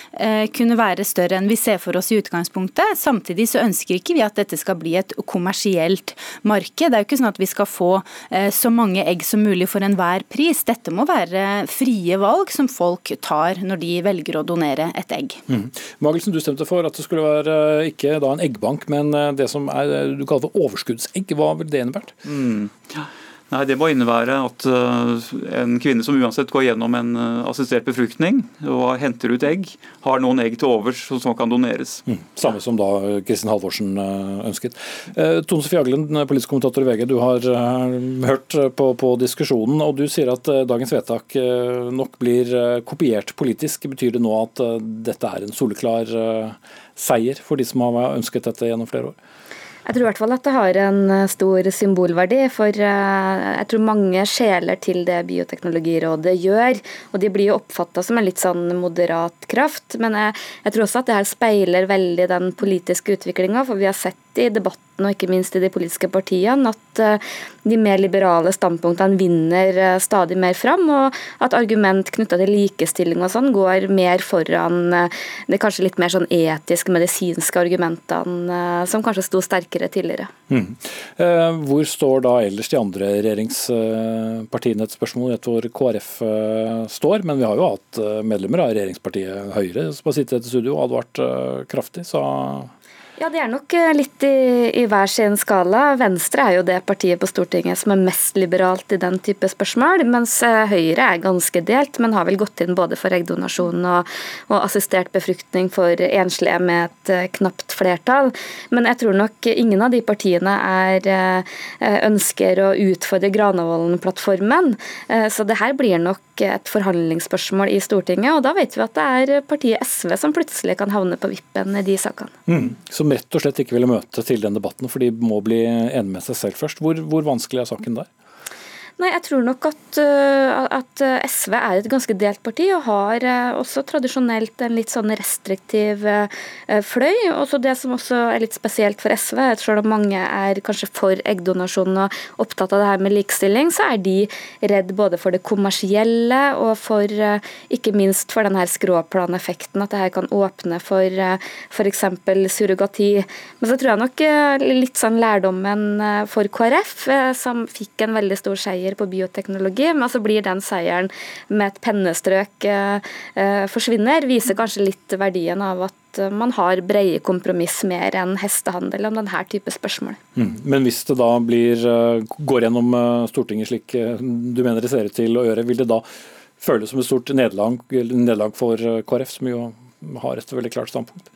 kunne være større enn vi ser for oss i utgangspunktet. Samtidig så ønsker ikke vi at dette skal bli et kommersielt marked. Det er jo ikke sånn at vi skal få eh, så mange egg som mulig for enhver pris. Dette må være frie valg som folk tar når de velger å donere et egg. Mm. Magelsen, du stemte for at det skulle være eh, ikke en eggbank, men eh, det som er, du kaller for overskuddsegg. Hva vil det innebære? Mm. Nei, Det må innebære at uh, en kvinne som uansett går gjennom en uh, assistert befruktning og henter ut egg, har noen egg til overs som kan doneres. Mm, samme som da Kristin Halvorsen ønsket. Tone Sofie Aglen, politisk kommentator i VG, du har hørt på, på, diskusjonen, og du sier at dagens vedtak nok blir kopiert politisk. Betyr det nå at dette er en soleklar seier for de som har ønsket dette gjennom flere år? Jeg tror i hvert fall at det har en eh, stor symbolverdi. For eh, jeg tror mange skjeler til det Bioteknologirådet gjør. Og de blir jo oppfatta som en litt sånn moderat kraft. Men jeg, jeg, tror også at det her speiler veldig den politiske utviklinga. For vi har sett i debatten og ikke minst i de politiske partiene at eh, de mer liberale standpunktene vinner stadig mer fram. Og at argument knytta til likestilling og sånn går mer foran det kanskje litt mer sånn etiske, medisinske argumentene som kanskje sto sterkere tidligere. Mm. Eh, hvor står da ellers de andre regjeringspartiene et spørsmål? Vet hvor KrF eh, står, men vi har jo hatt eh, medlemmer av regjeringspartiet Høyre som har sittet i studio og advart kraftig. så ja, det er nok eh, litt i, i, hver sin skala. Venstre er jo det partiet på Stortinget som er mest liberalt i den type spørsmål, mens eh, Høyre er ganske delt, men har vel gått inn både for eggdonasjon og, og assistert befruktning for enslige med et eh, knapt flertall. Men jeg tror nok ingen av de partiene er, ønsker å utfordre Granavolden-plattformen. Så det her blir nok et forhandlingsspørsmål i Stortinget, og da vet vi at det er partiet SV som plutselig kan havne på vippen i de sakene. Mm. som rett og slett ikke ville møte til den debatten, for de må bli enige med seg selv først. Hvor, hvor vanskelig er saken der? Nei, Jeg tror nok at, eh, at, SV er et ganske delt parti, og har eh, også tradisjonelt en litt sånn restriktiv eh, fløy. Også det som også er litt spesielt for SV, selv om mange er kanskje for eggdonasjon og opptatt av det her med likestilling, så er de redd både for det kommersielle og for ikke minst for denne skråplaneffekten, at det her kan åpne for f.eks. surrogati. Men så tror jeg nok litt sånn lærdommen for KrF, som fikk en veldig stor seier seier på bioteknologi, men så blir den seieren med et pennestrøk eh, eh, forsvinner, viser kanskje litt verdien av at man har brede kompromiss mer enn hestehandel om denne type spørsmål. Mm. Men hvis det da blir, eh, går gjennom Stortinget slik du mener det ser ut til å gjøre, vil det da føles som et stort nederlag for KrF, som jo har et veldig klart standpunkt?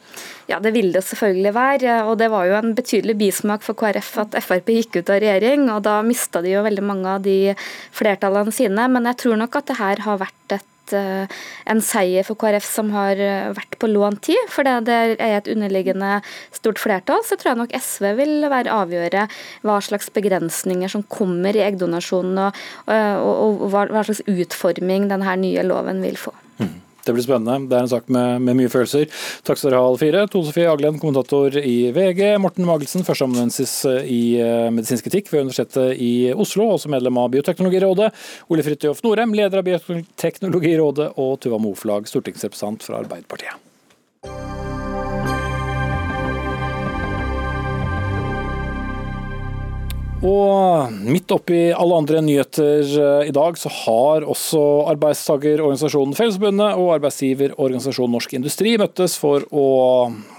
Ja, det vil det selvfølgelig være. Og det var jo en betydelig bismak for KrF at Frp gikk ut av regjering, og da mista de jo veldig mange av de flertallene sine. Men jeg tror nok at det her har vært et eh, en seier for KrF som har eh, vært på lånt tid. For det er et underliggende stort flertall, så tror jeg nok SV vil være avgjøre hva slags begrensninger som kommer i eggdonasjonen, og, og, og hva slags utforming denne nye loven vil få. Mm. Det blir spennende. Det er en sak med, med mye følelser. Takk skal dere ha, alle fire. Tone Sofie Aglen, kommentator i VG. Morten Magelsen, førsteamanuensis i eh, medisinsk etikk ved Universitetet i Oslo, også medlem av Bioteknologirådet. Ole Fridtjof Norem, leder av Bioteknologirådet. Og Tuva Moflag, stortingsrepresentant fra Arbeiderpartiet. Og midt oppi alle andre nyheter eh, i dag, så har også arbeidstakerorganisasjonen Fellesforbundet og arbeidsgiverorganisasjonen Norsk Industri møttes for å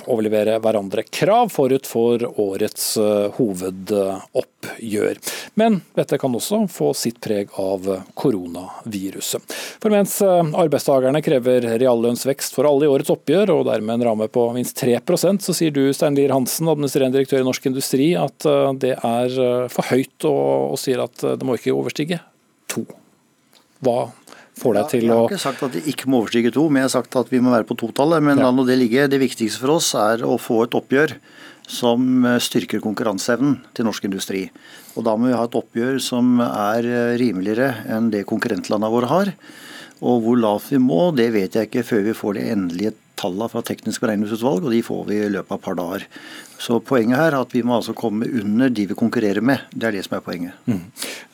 overlevere hverandre krav forut for årets eh, hovedoppgjør. Men dette kan også få sitt preg av koronaviruset. For mens eh, arbeidstakerne krever reallønnsvekst for alle i årets oppgjør, og dermed en ramme på minst 3% så sier du, Stein Lier Hansen, administrerende direktør i Norsk Industri, at det er for høyt og, og sier at det må ikke overstige to. Hva får deg til å Jeg har ikke sagt at det ikke må overstige to, men jeg har sagt at vi må være på totallet. Men ja. la nå det ligge. Det viktigste for oss er å få et oppgjør som eh, styrker konkurranseevnen til norsk industri. Og Da må vi ha et oppgjør som er eh, rimeligere enn det konkurrentlandene våre har. Og hvor lavt vi må, det vet jeg ikke før vi får det endelige tallene fra Teknisk beregningsutvalg, og de får vi i løpet av et par dager. Så Poenget her er at vi må altså komme under de vi konkurrerer med. Det er det som er poenget. Mm.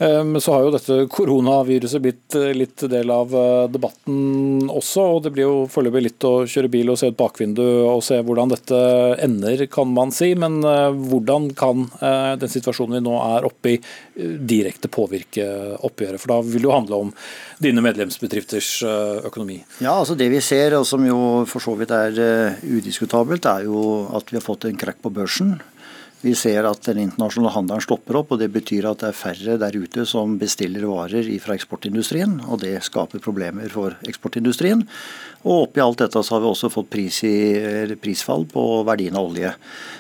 Ehm, så har jo dette koronaviruset blitt eh, litt del av eh, debatten også. og Det blir jo foreløpig litt å kjøre bil og se ut bakvindu og se hvordan dette ender, kan man si. Men eh, hvordan kan den situasjonen vi nå er oppe i direkte påvirke oppgjøret? For da vil det jo handle om dine medlemsbedrifters økonomi. Ja, altså Det vi ser, og som jo for så vidt er udiskutabelt, er jo at vi har fått en krakk på børsen. Vi ser at den internasjonale handelen stopper opp, og det betyr at det er færre der ute som bestiller varer fra eksportindustrien. og Det skaper problemer for eksportindustrien. Og oppi alt dette så har vi også fått pris i, prisfall på verdien av olje.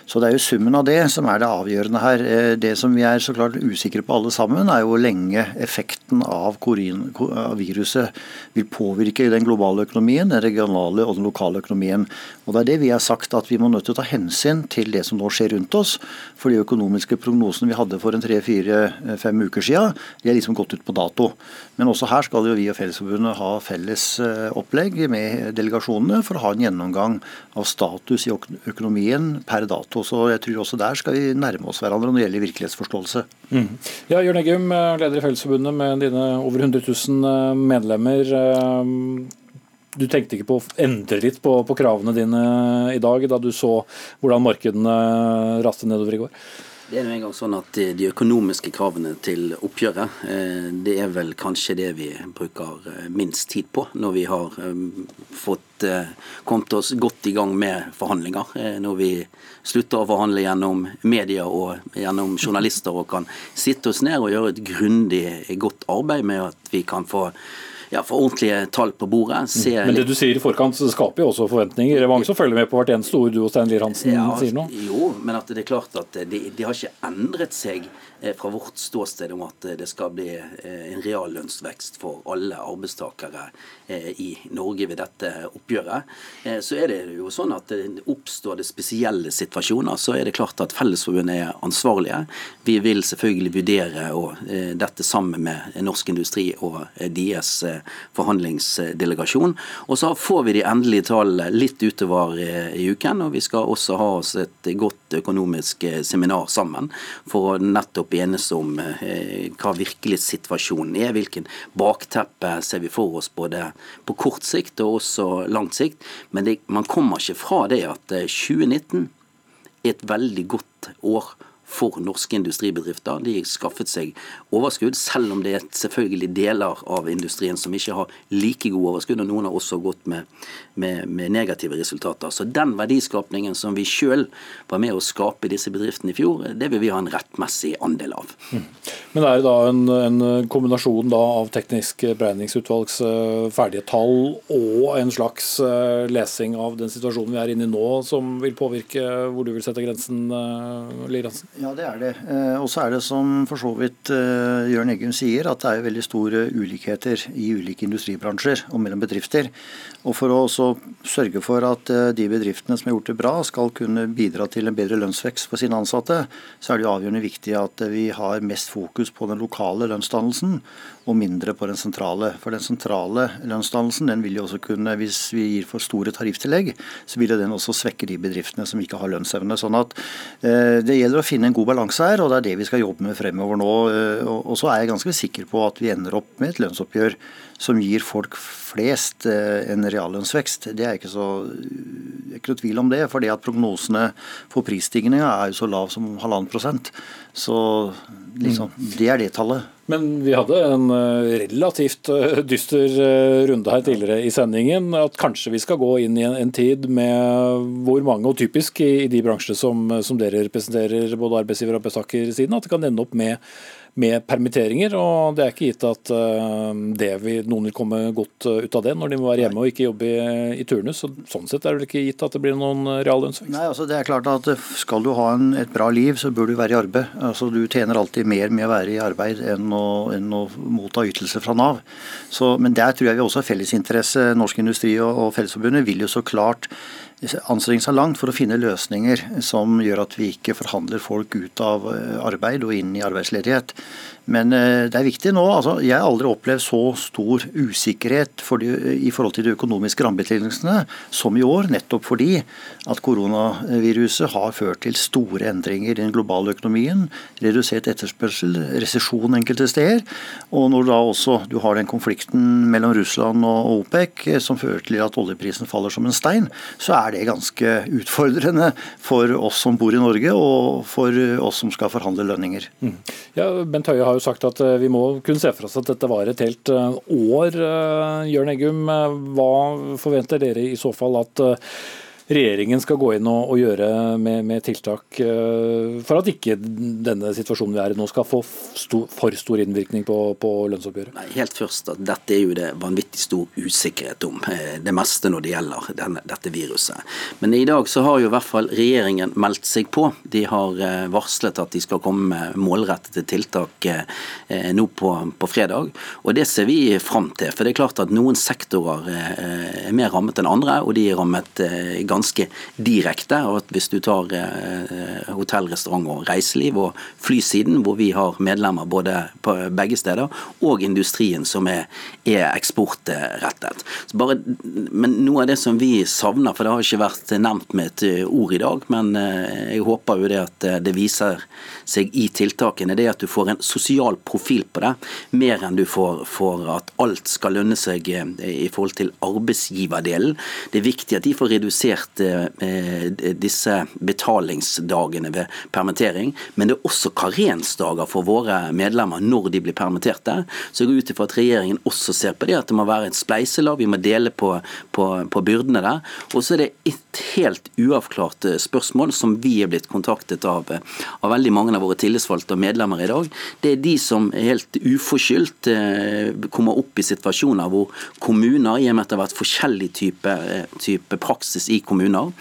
Så det er jo summen av det som er det avgjørende her. Eh, det som vi er så klart usikre på alle sammen, er jo hvor lenge effekten av, korin, viruset vil påvirke den globale økonomien, den regionale og den lokale økonomien. Og Det er det vi har sagt, at vi må nødt til å ta hensyn til det som nå skjer rundt oss. For de økonomiske prognosene vi hadde for en tre-fire-fem uker siden, de er liksom gått ut på dato. Men også her skal jo vi og Fellesforbundet ha felles eh, opplegg med delegasjonene for å ha en gjennomgang av status i økonomien per dato. Så jeg tror også der skal vi nærme oss hverandre når det gjelder virkelighetsforståelse. Mm. Ja, Jørn Eggum, eh, leder i Fellesforbundet med dine over 100 000 eh, medlemmer du tenkte ikke på å endre litt på, på, kravene dine i dag, da du så hvordan markedene raste nedover i går? Det er jo en gang sånn at De økonomiske kravene til oppgjøret eh, det er vel kanskje det vi bruker eh, minst tid på når vi har eh, fått kommet oss godt i gang med forhandlinger. Når vi slutter å forhandle gjennom media og gjennom journalister og kan sitte oss ned og gjøre et grundig, godt arbeid med at vi kan få ja, få ordentlige tall på bordet. Mm. Se Men det du sier i forkant, så skaper jo også forventninger. Det er mange som følger med på hvert eneste ord du og Stein Lier Hansen ja, sier nå? Jo, men at det er klart at de, de har ikke endret seg fra vårt ståsted om at det skal bli eh, en reallønnsvekst for alle arbeidstakere eh, i Norge ved dette oppgjøret. Så er det jo sånn at oppstår det spesielle situasjoner, så er det klart at Fellesforbundet er ansvarlige. Vi vil selvfølgelig vurdere dette sammen med Norsk Industri og deres forhandlingsdelegasjon. Og så får vi de endelige tallene litt utover i uken, og vi skal også ha oss et godt økonomisk seminar sammen for å nettopp enes om eh, hva virkelig situasjonen er. Hvilken bakteppe ser vi for oss både på kort sikt og også langt sikt. Men det, man kommer ikke fra det at 2019 eh, er et veldig godt år for norske industribedrifter. De skaffet seg overskudd, selv om det er selvfølgelig deler av industrien som ikke har like gode overskudd, og noen har også gått med, med, med negative resultater. Så den verdiskapningen som vi sjøl var med å skape disse bedriftene i fjor, det vil vi ha en rettmessig andel av. Mm. Men er det da en, en kombinasjon da av teknisk beregningsutvalgs eh, ferdige tall og en slags eh, lesing av den situasjonen vi er inne i nå, som vil påvirke hvor du vil sette grensen, eh, Liransen? Ja, det er det. Eh, og så er det som for så vidt eh, Jørn Eggum sier, at det er veldig store ulikheter i ulike industribransjer og mellom bedrifter. Og for å også sørge for at eh, de bedriftene som har gjort det bra, skal kunne bidra til en bedre lønnsvekst for sine ansatte, så er det jo avgjørende viktig at vi har mest fokus på den lokale lønnsdannelsen og mindre på den sentrale. For den sentrale lønnsdannelsen den vil jo også kunne, hvis vi gir for store tarifftillegg, så vil den også svekke de bedriftene som ikke har lønnsevne. Sånn at eh, Det gjelder å finne en god balanse her, og det er det vi skal jobbe med fremover nå. Eh, og, så er jeg ganske sikker på at vi ender opp med et lønnsoppgjør som gir folk flest eh, en reallønnsvekst. Det er ikke så det er ikke noe tvil om det. For prognosene for prisstigninga er jo så lav som halvannen prosent. Så liksom, mm. det er det tallet. Men vi hadde en eh, relativt eh, dyster runde her tidligere i sendingen. At kanskje vi skal gå inn i en, en tid med hvor mange, og typisk i, i de bransjene som, som dere representerer, både arbeidsgiver- og arbeidstakersiden, at det kan ende opp med med permitteringer. og Det er ikke gitt at det vil, noen vil komme godt uh, ut av det når de må være hjemme og ikke jobbe i, i turnus. Så, sånn sett er det vel ikke gitt at det blir noen uh, reallønnsvekst? Nei, altså det er klart at Skal du ha en, et bra liv, så bør du være i arbeid. Altså Du tjener alltid mer med å være i arbeid enn å, enn å motta ytelser fra Nav. Så, men der tror jeg vi også har fellesinteresse. Norsk Industri og, og Fellesforbundet vil jo så klart anstrenge seg langt for å finne løsninger som gjør at vi ikke forhandler folk ut av eh, arbeid og inn i arbeidsledighet. Men eh, det er viktig nå. altså Jeg har aldri opplevd så stor usikkerhet for de, i forhold til de økonomiske rammebetingelsene som i år, nettopp fordi at koronaviruset har ført til store endringer i den globale økonomien. Redusert etterspørsel, resesjon enkelte steder. Og når da også du har den konflikten mellom Russland og OPEC som fører til at oljeprisen faller som en stein, så er det ganske utfordrende for oss som bor i Norge og for oss som skal forhandle lønninger. Mm. Ja, Bent Høie har jo sagt at eh, vi må kunne se for oss at dette var et helt eh, år. Eh, Jørn Eggum, hva forventer dere i så fall at regjeringen skal gå inn og, og gjøre med, med, tiltak uh, for at ikke denne situasjonen vi er i nå skal få stor, for stor innvirkning på, på lønnsoppgjøret? Nei, helt først at Dette er jo det vanvittig stor usikkerhet om, eh, det meste når det gjelder denne, dette viruset. Men i dag så har jo i hvert fall regjeringen meldt seg på. De har uh, varslet at de skal komme med målrettede tiltak nå på, på, fredag. Og det ser vi fram til. For det er klart at noen sektorer er mer rammet enn andre, og de er rammet ganske ganske direkte. og at Hvis du tar eh, hotell, restaurant og reiseliv og flysiden, hvor vi har medlemmer både på begge steder, og industrien som er, er eksportrettet. Bare, men noe av det som vi savner, for det har ikke vært nevnt med et ord i dag, men jeg håper jo det at det viser seg i tiltakene, det er at du får en sosial profil på det, mer enn du får for at alt skal lønne seg i forhold til arbeidsgiverdelen. Det er viktig at de får redusert eh, disse betalingsdagene ved permittering, men det er også karensdager for våre medlemmer når de blir permitterte. Så jeg går ut ifra at regjeringen også ser på det, at det må være et spleiselag, vi må dele på, på, på byrdene der. Og så er det et helt uavklart eh, spørsmål som vi er blitt kontaktet av, eh, av veldig mange av våre tillitsvalgte og medlemmer i dag. Det er de som helt uforskyldt kommer opp i situasjoner hvor kommuner, i og med at det har vært forskjellig type, type praksis i kommuner,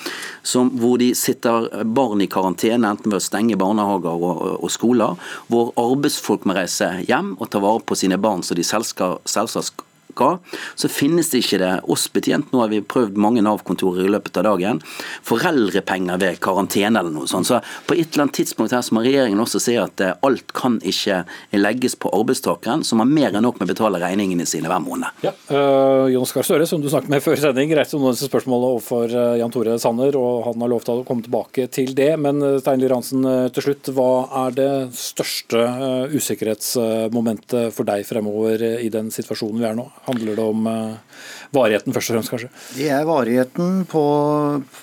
som, hvor de sitter barn i karantene, enten ved å stenge barnehager og, og skoler, hvor arbeidsfolk må reise hjem og ta vare på sine barn så de selvsagt uka, så finnes det ikke det oss betjent. Nå har vi prøvd mange Nav-kontorer i løpet av dagen. Foreldrepenger ved karantene eller noe sånt. Så på et eller annet tidspunkt her så må regjeringen også si at eh, alt kan ikke legges på arbeidstakeren, som har mer enn nok med å betale regningene sine hver måned. Ja, øh, Jonas Gahr Støre, som du snakket med før sending, reiste noen av disse spørsmålene overfor uh, Jan Tore Sanner, og han har lovt å komme tilbake til det. Men Stein Lier Hansen, til slutt, hva er det største usikkerhetsmomentet for deg fremover i den situasjonen vi er nå? Handler det om eh, varigheten først og fremst, kanskje? Det er varigheten på,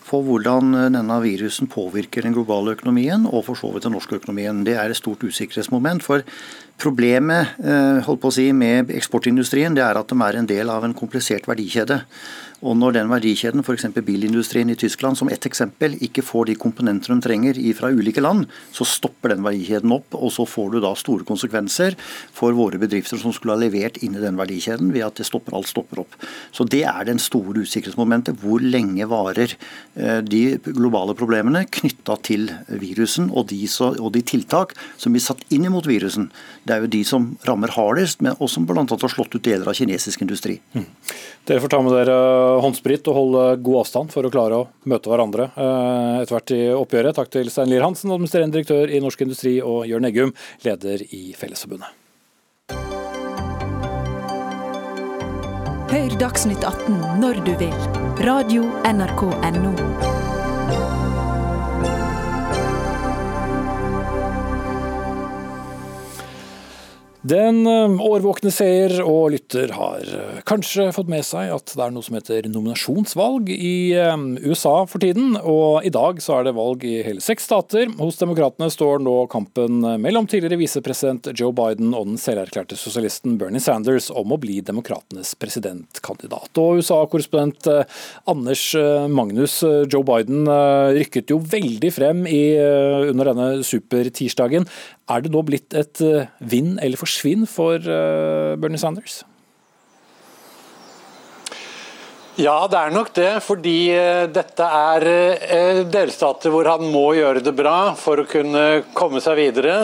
på, hvordan denne virusen påvirker den globale økonomien, og for så vidt den norske økonomien. Det er et stort usikkerhetsmoment. for Problemet eh, holdt på å si, med eksportindustrien det er at de er en del av en komplisert verdikjede. Og når den verdikjeden, f.eks. bilindustrien i Tyskland som ett eksempel, ikke får de komponenter de trenger fra ulike land, så stopper den verdikjeden opp, og så får du da store konsekvenser for våre bedrifter som skulle ha levert inn i den verdikjeden, ved at det stopper alt stopper opp. Så Det er den store usikkerhetsmomentet. Hvor lenge varer eh, de globale problemene knytta til virusen og de, og de, tiltak som blir satt inn mot virusen. Det er jo de som rammer hardest, men også bl.a. har slått ut deler av kinesisk industri. Mm. Dere får ta med dere håndsprit og holde god avstand for å klare å møte hverandre eh, etter hvert i oppgjøret. Takk til Stein Lier Hansen, administrerende direktør i Norsk Industri, og Jørn Eggum, leder i Fellesforbundet. Hør Dagsnytt 18 når du vil. Radio NRK Radio.nrk.no. Den eh, årvåkne seer og lytter har eh, kanskje fått med seg at det er noe som heter nominasjonsvalg i eh, USA for tiden. Og i dag så er det valg i hele seks stater. Hos demokratene står nå kampen mellom tidligere visepresident Joe Biden og den selverklærte sosialisten Bernie Sanders om å bli demokratenes presidentkandidat. Og USA-korrespondent Anders Magnus, Joe Biden rykket jo veldig frem i, under denne supertirsdagen. Er det nå blitt et eh, vinn eller forsvinn for eh, Bernie Sanders? Ja, det er nok det. Fordi eh, dette er delstater hvor han må gjøre det bra for å kunne komme seg videre.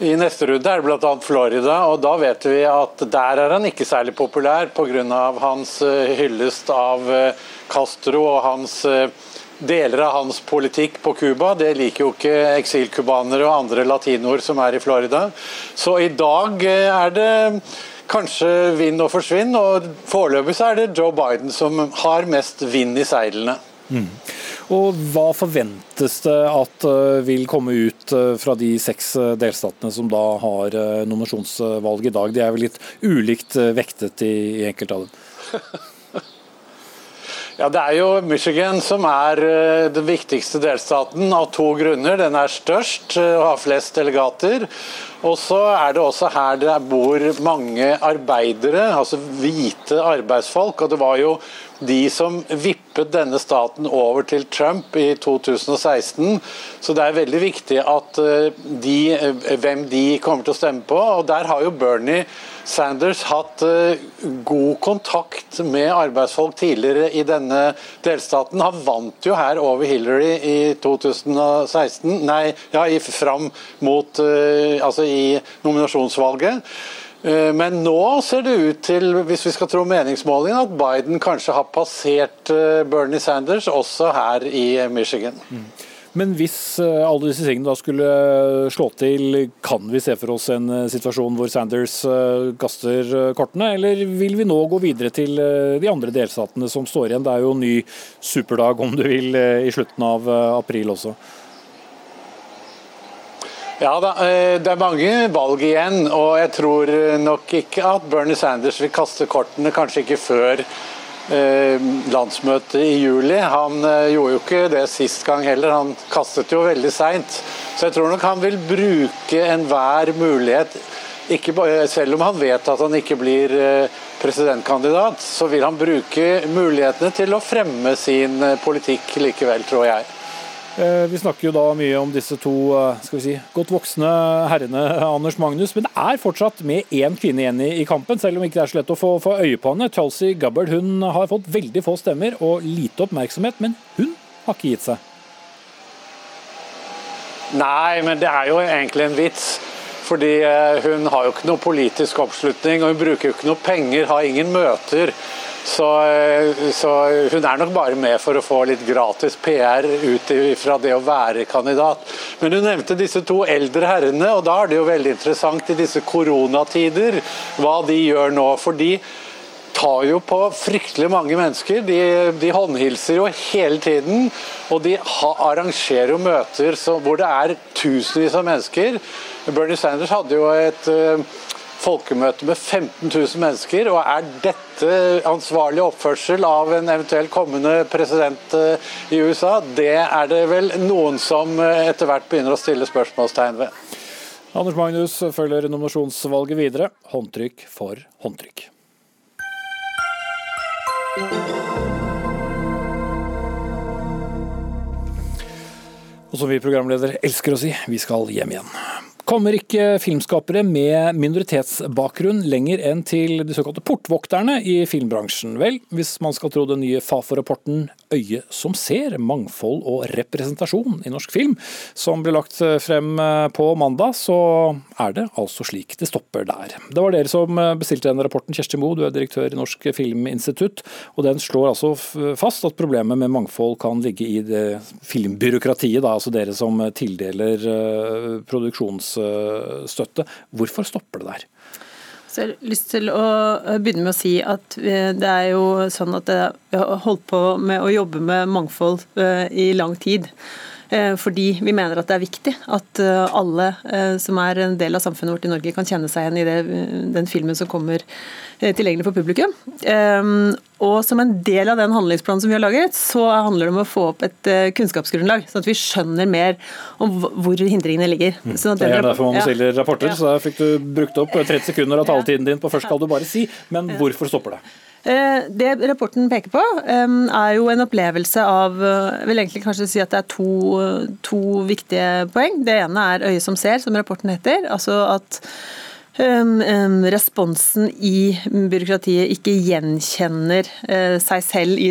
I neste runde er det bl.a. Florida, og da vet vi at der er han ikke særlig populær pga. hans hyllest av Castro og hans deler av hans politikk på Cuba. Det liker jo ikke eksilcubanere og andre latinoer som er i Florida. Så i dag eh, er det kanskje vinn og forsvinn, og foreløpig så er det Joe Biden som har mest vind i seilene. Mm. Og Hva forventes det at eh, vil komme ut eh, fra de seks delstatene som da har nominasjonsvalg i dag? De er vel litt ulikt vektet i, i enkelte av dem? Ja, Det er jo Michigan som er eh, den viktigste delstaten av to grunner. Den er størst eh, og har flest delegater. Og så er det også her det bor mange arbeidere, altså hvite arbeidsfolk. Og det var jo de som vippet denne staten over til Trump i 2016. Så det er veldig viktig at eh, de, hvem de kommer til å stemme på. Og der har jo Bernie Sanders hatt eh, god kontakt med arbeidsfolk tidligere i denne delstaten. Han vant jo her over Hillary i 2016, nei, ja, fram mot eh, altså i nominasjonsvalget. Eh, men nå ser det ut til, hvis vi skal tro meningsmålingen, at Biden kanskje har passert Bernie Sanders også her i Michigan. Mm. Men hvis eh, alle disse tingene da skulle slå til, kan vi se for oss en eh, situasjon hvor Sanders kaster eh, kortene, eller vil vi nå gå videre til de andre delstatene som står igjen? Det er jo en ny superdag, om du vil, i slutten av april også. Ja det er mange valg igjen, og jeg tror nok ikke at Bernie Sanders vil kaste kortene, kanskje ikke før Eh, landsmøtet i juli. Han eh, gjorde jo ikke det sist gang heller, han kastet jo veldig seint. Så jeg tror nok han vil bruke enhver mulighet, bare, selv om han vet at han ikke blir eh, presidentkandidat, så vil han bruke mulighetene til å fremme sin politikk likevel, tror jeg. Eh, vi snakker jo da mye om disse to eh, skal vi si, godt voksne herrene, Anders Magnus. Men det er fortsatt med én kvinne igjen i, kampen, selv om ikke det er så lett å få, få øye på henne. Tulsi Gabbard hun har fått veldig få stemmer og lite oppmerksomhet, men hun har ikke gitt seg. Nei, men det er jo egentlig en vits. Fordi eh, hun har jo ikke noe politisk oppslutning, og hun bruker jo ikke noe penger, har ingen møter. Så, eh, så, hun er nok bare med for å få litt gratis PR ut fra det å være kandidat. Men hun nevnte disse to eldre herrene, og da er det jo veldig interessant i disse koronatider hva de gjør nå. For de tar jo på fryktelig mange mennesker. De, de håndhilser jo hele tiden. Og de ha, arrangerer jo møter så, hvor det er tusenvis av mennesker. Bernie Sanders hadde jo et uh, folkemøte med 15 000 mennesker. og Er dette ansvarlig oppførsel av en eventuell kommende president eh, i USA? Det er det vel noen som eh, etter hvert begynner å stille spørsmålstegn ved. Anders Magnus følger nominasjonsvalget videre. Håndtrykk for håndtrykk. Og som vi programledere elsker å si, vi skal hjem igjen. Kommer ikke filmskapere med minoritetsbakgrunn lenger enn til de såkalte portvokterne i filmbransjen? Vel, hvis man skal tro den nye Fafo-rapporten Øye som ser, mangfold og representasjon i norsk film, som ble lagt frem på mandag, så er det altså slik det stopper der. Det var dere som bestilte denne rapporten, Kjersti Moe, du er direktør i Norsk Filminstitutt, og den slår altså fast at problemet med mangfold kan ligge i det filmbyråkratiet, da, altså dere som tildeler produksjonsstøtte. Hvorfor stopper det der? Så jeg har lyst til å eh, begynne med å si at eh, det er jo sånn at vi har holdt på med å jobbe med mangfold eh, i lang tid. Fordi vi mener at det er viktig at alle som er en del av samfunnet vårt i Norge, kan kjenne seg igjen i det, den filmen som kommer tilgjengelig for publikum. Og som en del av den handlingsplanen som vi har laget, så handler det om å få opp et kunnskapsgrunnlag, sånn at vi skjønner mer om hvor hindringene ligger. Mm. det er gjerne derfor man bestiller ja. rapporter, så der fikk du brukt opp 30 sekunder av taletiden din på først skal du bare si, men hvorfor stopper det? Eh, det rapporten peker på, er jo en opplevelse av eh, Jeg vil egentlig kanskje si at det er to, to viktige poeng. Det ene er øyet som ser, som rapporten heter. Altså at responsen i byråkratiet ikke gjenkjenner eh, seg selv i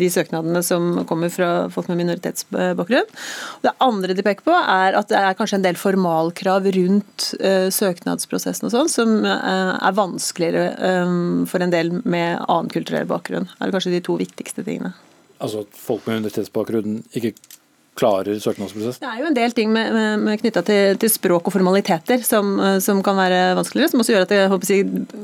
de søknadene som kommer fra folk med minoritetsbakgrunn. Det andre de peker på, er at det er kanskje en del formalkrav rundt eh, søknadsprosessen og sånn, som eh, er vanskeligere for en del med annen kulturell bakgrunn. Det er kanskje de to viktigste tingene. Altså at folk med minoritetsbakgrunn ikke klarer søknadsprosess? Det er jo en del ting med, med, knytta til, til, språk og formaliteter som, som, kan være vanskeligere, som også gjør at det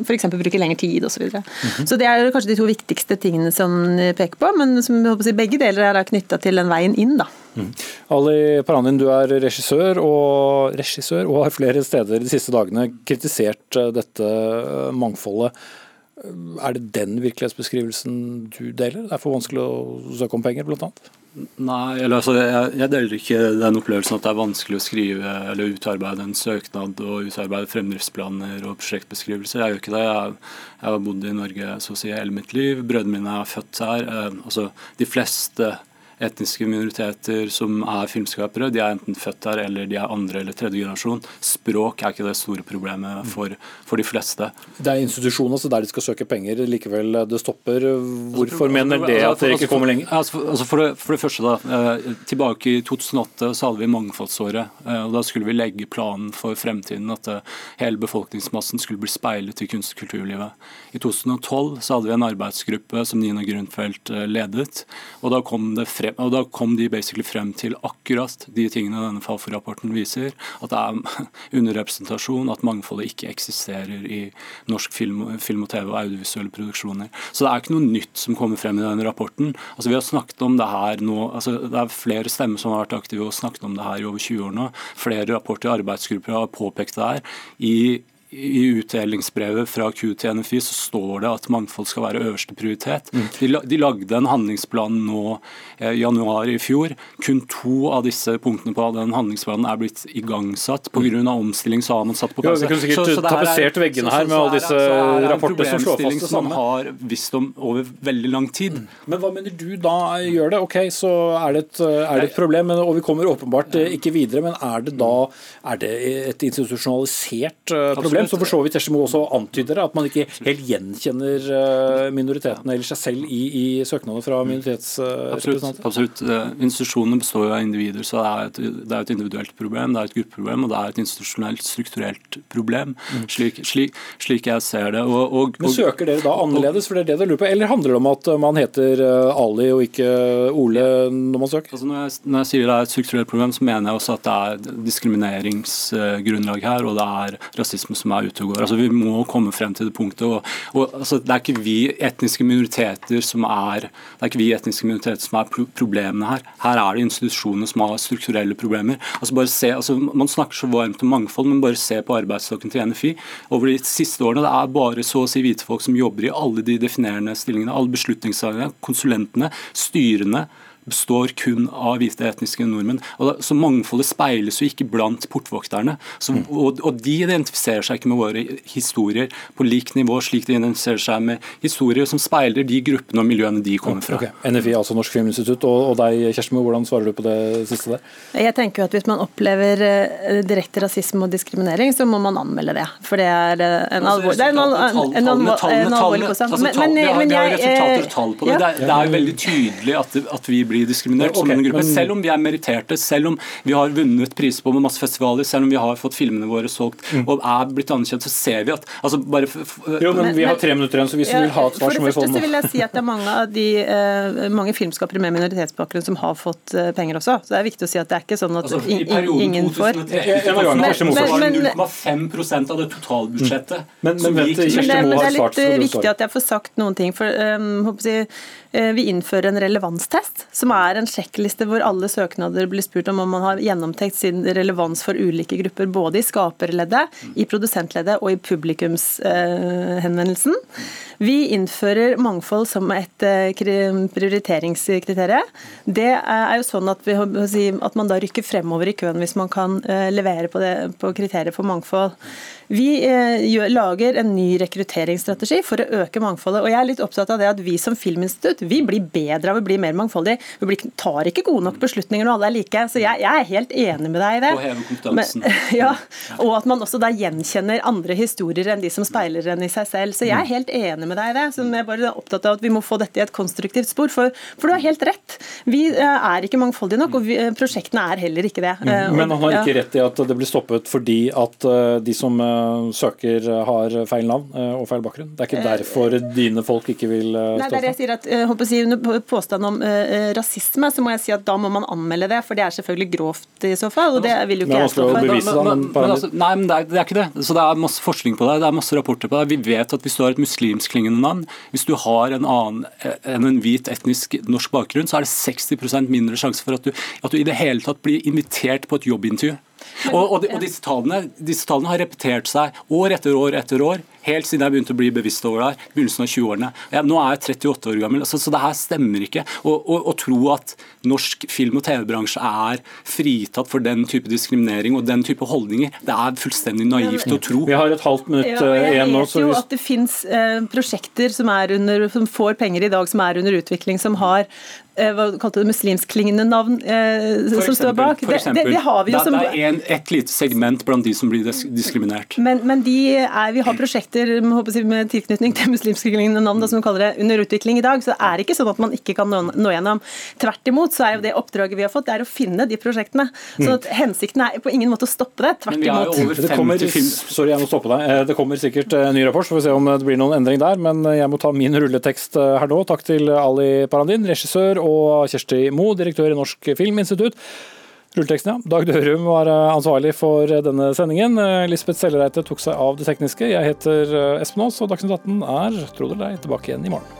f.eks. bruker lengre tid osv. Så, videre. mm -hmm. så det er kanskje de to viktigste tingene som de peker på, men som jeg håper, begge deler er knytta til den veien inn. da. Mm. Ali Paranin, du er regissør og, regissør og har flere steder de siste dagene kritisert eh, dette eh, mangfoldet. Er det den virkelighetsbeskrivelsen du deler? Det er for vanskelig å søke om penger, annet? Nei, altså, jeg, jeg, deler ikke den opplevelsen at det er vanskelig å skrive eller utarbeide en søknad og utarbeide fremdriftsplaner og prosjektbeskrivelser. Jeg gjør ikke det. Jeg, jeg har bodd i Norge så å si hele mitt liv. Brødrene mine er født her. Eh, altså, de fleste etniske minoriteter som er filmskapere. De er enten født der eller de er andre eller tredje generasjon. Språk er ikke det store problemet for, for de fleste. Det er institusjoner altså der de skal søke penger, likevel det stopper. Hvorfor mener det at dere ikke kommer lenger? Altså, altså for, det, for, det, første da, eh, Tilbake i 2008 så hadde vi Mangfoldsåret. Eh, og Da skulle vi legge planen for fremtiden at eh, hele befolkningsmassen skulle bli speilet i kunst- og kulturlivet. I 2012 så hadde vi en arbeidsgruppe som Nina Grundfeldt ledet. og da kom det frem og Da kom de basically frem til akkurat de tingene denne Fafo-rapporten viser. At det er underrepresentasjon, at mangfoldet ikke eksisterer i norsk film, film, og TV og audiovisuelle produksjoner. Så det er ikke noe nytt som kommer frem i denne rapporten. Altså Vi har snakket om det her nå, altså det er flere stemmer som har vært aktive og snakket om det her i over 20 år nå. Flere rapporter i arbeidsgrupper har påpekt det her. I i utdelingsbrevet fra Q til NFI så står det at mangfold skal være øverste prioritet. Mm. De, de, lagde en handlingsplan nå eh, i januar i fjor. Kun to av disse punktene på den handlingsplanen er blitt igangsatt. Pga. Omstilling så har man satt på pause. Ja, vi kunne sikkert tapetsert veggene her med alle disse rapportene som slår fast det samme. man har visst om over veldig lang tid. Mm. Men hva mener du da gjør det? Ok, så er det et, er det et problem, og vi kommer åpenbart eh, ikke videre. Men er det da er det et institusjonalisert eh, problem? Problem, som for så vidt Kjersti også antyder, at man ikke helt gjenkjenner eh, minoritetene eller seg selv i, i søknadene fra minoritetsrepresentanter? Absolutt. absolutt. Eh, institusjonene består jo av individer, så det er, et, det er et individuelt problem, det er et gruppeproblem, og det er et institusjonelt, strukturelt problem, mm. slik, slik, slik, jeg ser det. Og, og, Men Søker dere da annerledes, for det er det dere lurer på, eller handler det om at man heter eh, Ali og ikke Ole når man søker? Altså når, jeg, når jeg sier det er et strukturelt problem, så mener jeg også at det er diskrimineringsgrunnlag her, og det er rasisme som som er ute og går. Altså, vi må komme frem til det punktet. Og, og, altså, det er ikke vi etniske minoriteter som er det er ikke vi etniske minoriteter som er problemene her. Her er det institusjonene som har strukturelle problemer. Altså, bare se, altså, man snakker så varmt om mangfold, men bare se på arbeidsstokken til NFI. Over de siste årene det er bare så å si hvite folk som jobber i alle de definerende stillingene. Alle beslutningsstillingene, konsulentene, styrene består kun av hvite etniske nordmenn. Og da, så Mangfoldet speiles jo ikke blant portvokterne. Så, mm. og, og, de identifiserer seg ikke med våre historier på lik nivå, slik de identifiserer seg med historier som speiler de gruppene og miljøene de kommer fra. Okay. NFI, altså Norsk Filminstitutt. Og, og deg, Kjersti hvordan svarer du på det siste der? Jeg tenker jo at Hvis man opplever uh, direkte rasisme og diskriminering, så må man anmelde det. For det er uh, en alvorlig påstand. Men jeg Vi har resultater og tall på det. Det er jo veldig tydelig at, at vi blir diskriminert okay, som en gruppe. Men... Selv om vi er meritterte, selv om vi har vunnet priser på masse festivaler, selv om vi har fått filmene våre solgt mm. og er blitt anerkjent, så ser vi at altså bare Jo, men, vi har tre minutter igjen, så hvis ja, du vil ha et svar, så må vi få det nå. For det første vil jeg si at det er mange av de uh, mange filmskapere med minoritetsbakgrunn som har fått uh, penger også. Så det er viktig å si at det er ikke sånn at altså, ingen får. Men 0,5 av det totalbudsjettet. Men, men, men, det er litt viktig at jeg får sagt noen ting. for um, håper jeg, Eh, vi innfører en relevanstest, som er en sjekkliste hvor alle søknader blir spurt om om man har gjennomtenkt sin relevans for ulike grupper, både i skaperleddet, i produsentleddet og i publikumshenvendelsen. Vi innfører mangfold som et eh, prioriteringskriterium. Det er jo sånn at, vi, at man da rykker fremover i køen hvis man kan eh, levere på, det, på kriteriet for mangfold. Vi eh, lager en ny rekrutteringsstrategi for å øke mangfoldet. og jeg er litt opptatt av det at Vi som filminstitutt vi blir bedre av å bli mer mangfoldige. Vi blir, tar ikke gode nok beslutninger når alle er like. så Jeg, jeg er helt enig med deg i det. Og heve kompetansen. Ja, og at man også da gjenkjenner andre historier enn de som speiler en i seg selv. Så jeg er helt enig med deg i det. Så jeg er bare opptatt av at Vi må få dette i et konstruktivt spor. For, for du har helt rett. Vi eh, er ikke mangfoldige nok, og vi, eh, prosjektene er heller ikke det. Mm. Men han har ikke rett i at det blir stoppet fordi at de som søker har feil navn eh, og feil bakgrunn? Det er ikke derfor dine folk ikke vil eh, stå Nei, det er jeg sier at, håper å si, Under påstand om rasisme, så må jeg si at da må man anmelde det, for det er selvfølgelig grovt i så fall. og det vil jo ikke jeg stå for. Bevise, da, men, men, altså, nei, men det er, det er, ikke det. Så Det er masse forskning på det, det er masse rapporter på det. Vi vet at hvis du har et muslimsklingende navn, hvis du har en annen enn en hvit etnisk norsk bakgrunn, så er det 60% mindre sjanse for at du, at du i det hele tatt blir invitert på et jobbintervju. Og, og, og disse, tallene, disse, tallene, har repetert seg år etter år etter år helt siden jeg begynte å bli bevisst over det her, begynnelsen av 20-årene. Nå er jeg 38 år gammel, så, så det her stemmer ikke. Å tro at norsk film- og TV-bransje er fritatt for den type diskriminering og den type holdninger, det er fullstendig naivt å tro. Vi har et halvt minutt ja, eh, igjen nå. Jeg vet jo at det finnes eh, prosjekter som, under, som får penger i dag som er under utvikling, som har Eh, hva kalte det, muslimsklingende navn eh, som eksempel, står bak. Det, det, det, har vi jo som... Det er en, et lite segment blant de som blir diskriminert. Men, men de er, vi har prosjekter si, med tilknytning til muslimsklingende navn som vi kaller det under utvikling i dag, så er det ikke sånn at man ikke kan nå, nå gjennom. Tvert imot så er jo det oppdraget vi har fått, det er å finne de prosjektene. Så at hensikten er på ingen måte å stoppe det. Tvert imot. Det kommer, sorry, jeg må stoppe deg. Eh, det kommer sikkert en ny rapport, så får vi se om det blir noen endring der. Men jeg må ta min rulletekst her nå. Takk til Ali Parandin, regissør og og Kjersti Mo, direktør i Norsk Filminstitutt. Rulleteksten, ja. Dag Dørum var eh, ansvarlig for denne sendingen. Eh, Lisbeth Sellereite tok seg av det tekniske. Jeg heter eh, Espen Aas, og Dagsnytt 18 er, tro det eller ei, tilbake igjen i morgen.